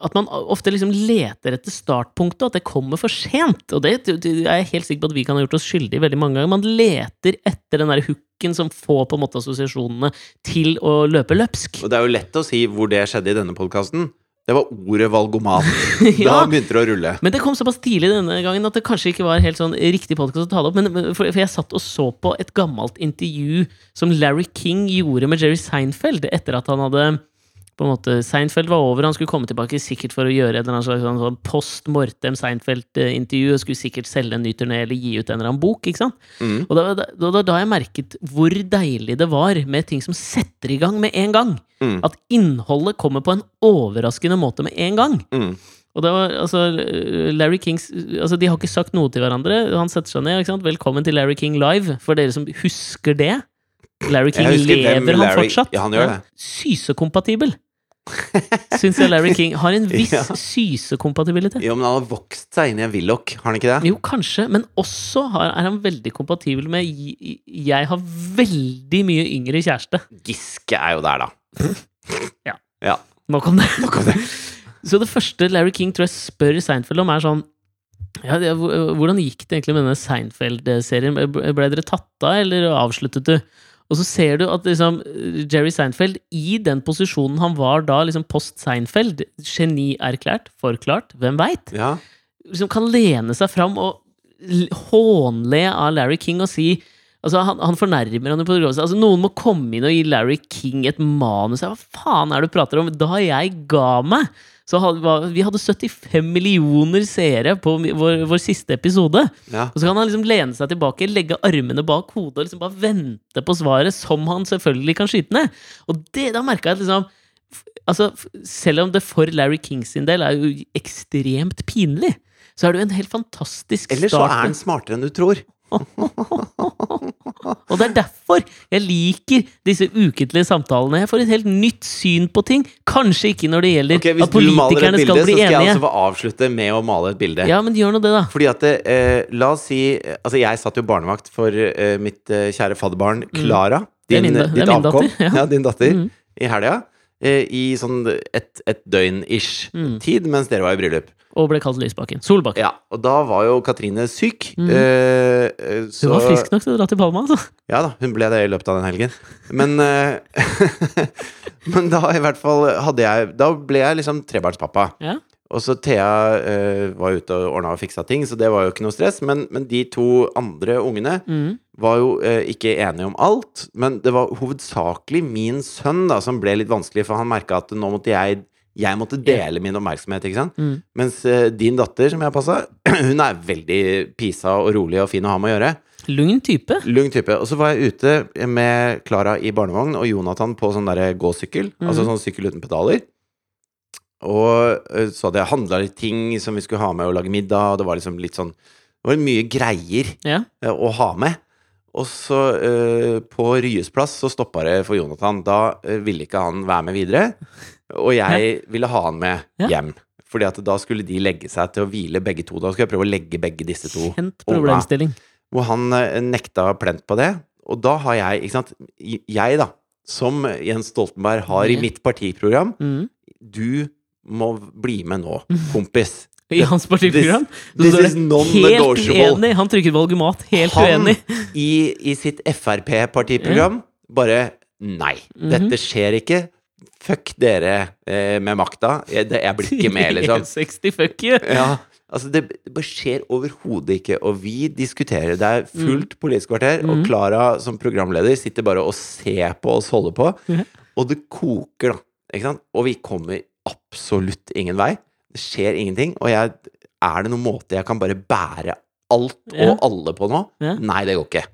at man ofte liksom leter etter startpunktet, at det kommer for sent. Og det det er jeg helt sikker på at vi kan ha gjort oss skyldige veldig mange ganger. Man leter etter den der hooken som får på en måte assosiasjonene til å løpe løpsk. Og det er jo lett å si hvor det skjedde i denne podkasten. Det var ordet valgomat. *laughs* Ja. Da begynte det å rulle. Men det kom såpass tidlig denne gangen at det kanskje ikke var helt sånn riktig podkast å ta det opp. Men, men- for, for jeg satt og så på et gammelt intervju som Larry King gjorde med Jerry Seinfeld etter at han hadde på en måte, Seinfeld var over, han skulle komme tilbake sikkert for å gjøre annet slags sånn, sånn post mortem Seinfeld-intervju, og skulle sikkert selge en ny turné eller gi ut en eller annen bok. ikke sant? Mm. Og da da, da, da jeg merket hvor deilig det var med ting som setter i gang med en gang. Mm. At innholdet kommer på en overraskende måte med en gang. Mm. Og det var, altså, Larry Kings altså, De har ikke sagt noe til hverandre. Han setter seg ned. ikke sant? 'Velkommen til Larry King Live', for dere som husker det. Larry King lever Larry, han fortsatt. Ja, han gjør det. Sysekompatibel. Syns jeg Larry *laughs* King har en viss Ja. sysekompatibilitet. Jo, men han har vokst seg inn i en Willoch, har han ikke det? Jo, kanskje, men også har, er han veldig kompatibel med "Jeg- har veldig mye yngre kjæreste. Giske er jo der, da. *laughs* Ja. Ja. Nok om det. *laughs* Nok om det. Så det første Larry King tror jeg spør Seinfeld om, er sånn ja, det, Hvordan gikk det egentlig med denne Seinfeld-serien? Ble dere tatt av, eller avsluttet du? Og så ser du at liksom, Jerry Seinfeld, i den posisjonen han var da, liksom post Seinfeld, genierklært, forklart, hvem veit, Ja. liksom kan lene seg fram og hånle av Larry King og si Altså, han, han fornærmer han på. Altså, noen må komme inn og gi Larry King et manus. Hva faen er det du prater om? Da jeg ga meg, så hadde, vi hadde 75 millioner seere på vår, vår siste episode. ja. Og så kan han liksom lene seg tilbake, legge armene bak hodet og liksom bare vente på svaret, som han selvfølgelig kan skyte ned. Og det, da merka jeg at liksom Altså, selv om det for Larry King sin del er jo ekstremt pinlig, så er det jo en helt fantastisk start. Eller så er han smartere enn du tror. Og det er derfor jeg liker disse ukentlige samtalene. Jeg får et helt nytt syn på ting. Kanskje ikke når det gjelder at politikerne skal bli enige Hvis du maler et bilde, så skal jeg også få avslutte med å male et bilde. Ja, men gjør nå det, da. Fordi at eh, La oss si eh, Altså, jeg satt jo barnevakt for eh, mitt eh, kjære fadderbarn Klara. Mm. Det er min er ditt avkom. datter, ja. Ja, din datter. Mm. I helga. Eh, I sånn et, et døgn-ish Mm. tid mens dere var i bryllup. Og ble kalt Lysbakken. Solbakken. Ja, og da var jo Katrine syk. Mm. Eh, eh, eh, så Hun var frisk nok til å dra til Palma, altså. Ja da, hun ble det i løpet av den helgen. Men eh, *laughs* Men da i hvert fall hadde jeg Da ble jeg liksom trebarnspappa. Ja. Og så Thea eh, var ute og ordna og fiksa ting, så det var jo ikke noe stress. Men, men de to andre ungene Mm. var jo eh, ikke enige om alt. Men det var hovedsakelig min sønn da som ble litt vanskelig, for han merka at nå måtte jeg jeg måtte dele min oppmerksomhet, ikke sant. Mm. Mens uh, din datter, som jeg passa, *clears throat* hun er veldig pisa og rolig og fin å ha med å gjøre. Lugn type. Lugn type. Og så var jeg ute med Klara i barnevogn og Jonathan på sånn derre gåsykkel. Altså sånn sykkel uten pedaler. Og eh, så hadde jeg handla litt ting som vi skulle ha med og lage middag, og det var liksom litt sånn Det var mye greier Ja. eh, å ha med. Og så, uh, på Ryes plass, så stoppa det for Jonathan. Da uh, ville ikke han være med videre. Og jeg ville ha han med hjem. Fordi at da skulle de legge seg til å hvile begge to. Da skulle jeg prøve å legge begge disse to Kjent problemstilling. hvor han eh, nekta plent på det. Og da har jeg, ikke sant Jeg, da, som Jens Stoltenberg har i mitt partiprogram Mm. Du må bli med nå, kompis. *laughs* I hans partiprogram. This this is non-negotiable. Helt uenig! Han trykket valgomat. Helt Han uenig. i, i sitt Frp-partiprogram bare Nei, Mhm. dette skjer ikke. Fuck dere eh, med makta. Jeg, det, jeg blir ikke med, *laughs* liksom. 60 fuck you! Ja, altså det, det skjer overhodet ikke. Og vi diskuterer. Det er fullt Politisk kvarter, og Mm. Klara som programleder sitter bare og ser på oss holde på. Mm. Og det koker, da. Ikke sant? Og vi kommer absolutt ingen vei. Det skjer ingenting. Og jeg, er det noen måte jeg kan bare bære alt Ja. og alle på nå? Ja. Nei, det går ikke.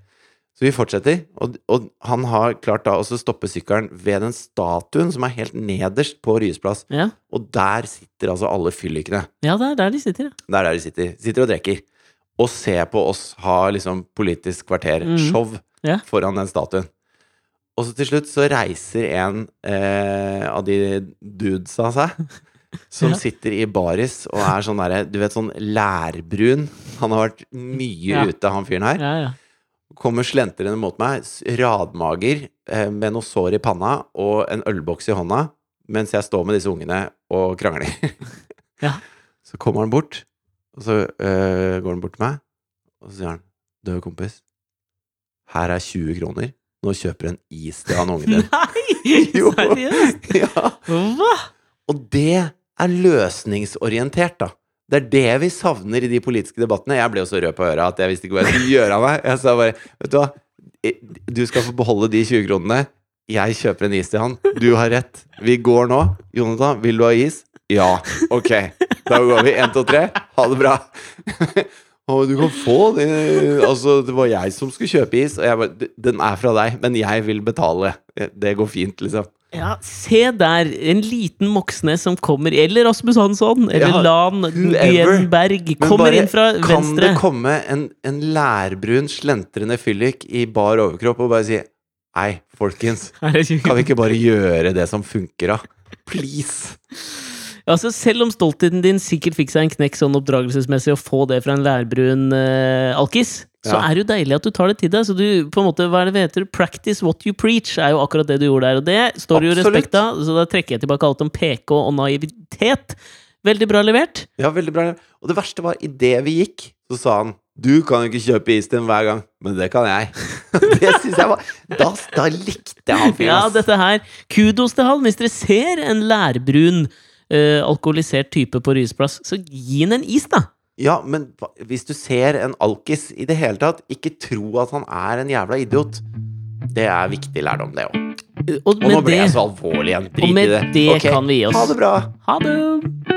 Så vi fortsetter, og, og han har klart da også å stoppe sykkelen ved den statuen som er helt nederst på Ryes plass. Ja. Og der sitter altså alle fyllikene. ja, det er der de sitter, ja. Det er der de sitter. Sitter og drikker. Og ser på oss ha liksom Politisk kvarter-show Ja. foran den statuen. Og så til slutt så reiser en eh, av de dudesa seg, *laughs* som Ja. sitter i baris og er sånn derre Du vet, sånn lærbrun. Han har vært mye ute, han fyren her. ja, ja. Kommer slentrende mot meg, radmager, eh, med noe sår i panna og en ølboks i hånda, mens jeg står med disse ungene og krangler. *laughs* Ja. Så kommer han bort, og så eh, går han bort til meg, og så sier han Du, kompis, her er 20 kroner. Nå kjøper en is til han ungen din. *laughs* Nei! *laughs* Seriøst? ja. Hva? Og det er løsningsorientert, da. Det er det vi savner i de politiske debattene. Jeg ble jo så rød på øra at jeg visste ikke hva jeg skulle gjøre av meg. Jeg sa bare Vet du hva, du skal få beholde de 20 kronene. Jeg kjøper en is til han. Du har rett. Vi går nå. Jonathan, vil du ha is? Ja. Ok. Da går vi. Én, to, tre. Ha det bra. *laughs* Og du kan få det. Altså, det var jeg som skulle kjøpe is. Og jeg bare Den er fra deg, men jeg vil betale. Det går fint, liksom. Ja, se der! En liten Moxnes som kommer, eller Rasmus Hansson, eller Ja, Lan. Gjenberg, kommer bare, inn fra Kan venstre. det komme en, en lærbrun, slentrende fyllik i bar overkropp og bare si *laughs* Nei, folkens, Her 20 kan vi ikke bare gjøre det som funker, da? Please! Altså, selv om stoltheten din sikkert fikk seg en knekk sånn oppdragelsesmessig å få det fra en lærbrun uh, alkis, så er det jo deilig at du tar det til deg. Så du, på en måte, hva er det heter? Practice what you preach, er jo akkurat det du gjorde der. Og det står det jo Absolutt. respekt av, så da trekker jeg tilbake alt om PK og naivitet. Veldig bra levert. Ja, veldig bra. Og det verste var, idet vi gikk, så sa han Du kan jo ikke kjøpe is til dem hver gang, men det kan jeg. *laughs* det synes jeg var Da, da likte jeg han fyren, Ja, dette her. Kudos til han. Hvis dere ser en lærbrun, eh, alkoholisert type på Ryes plass, så gi han en is, da! Ja, men hvis du ser en alkis i det hele tatt, ikke tro at han er en jævla idiot. Det er viktig lærdom, det òg. Og Og nå ble det, jeg så alvorlig igjen. Drit i det. Og med det. det Ok, kan vi gi oss. Ha det bra. Ha det!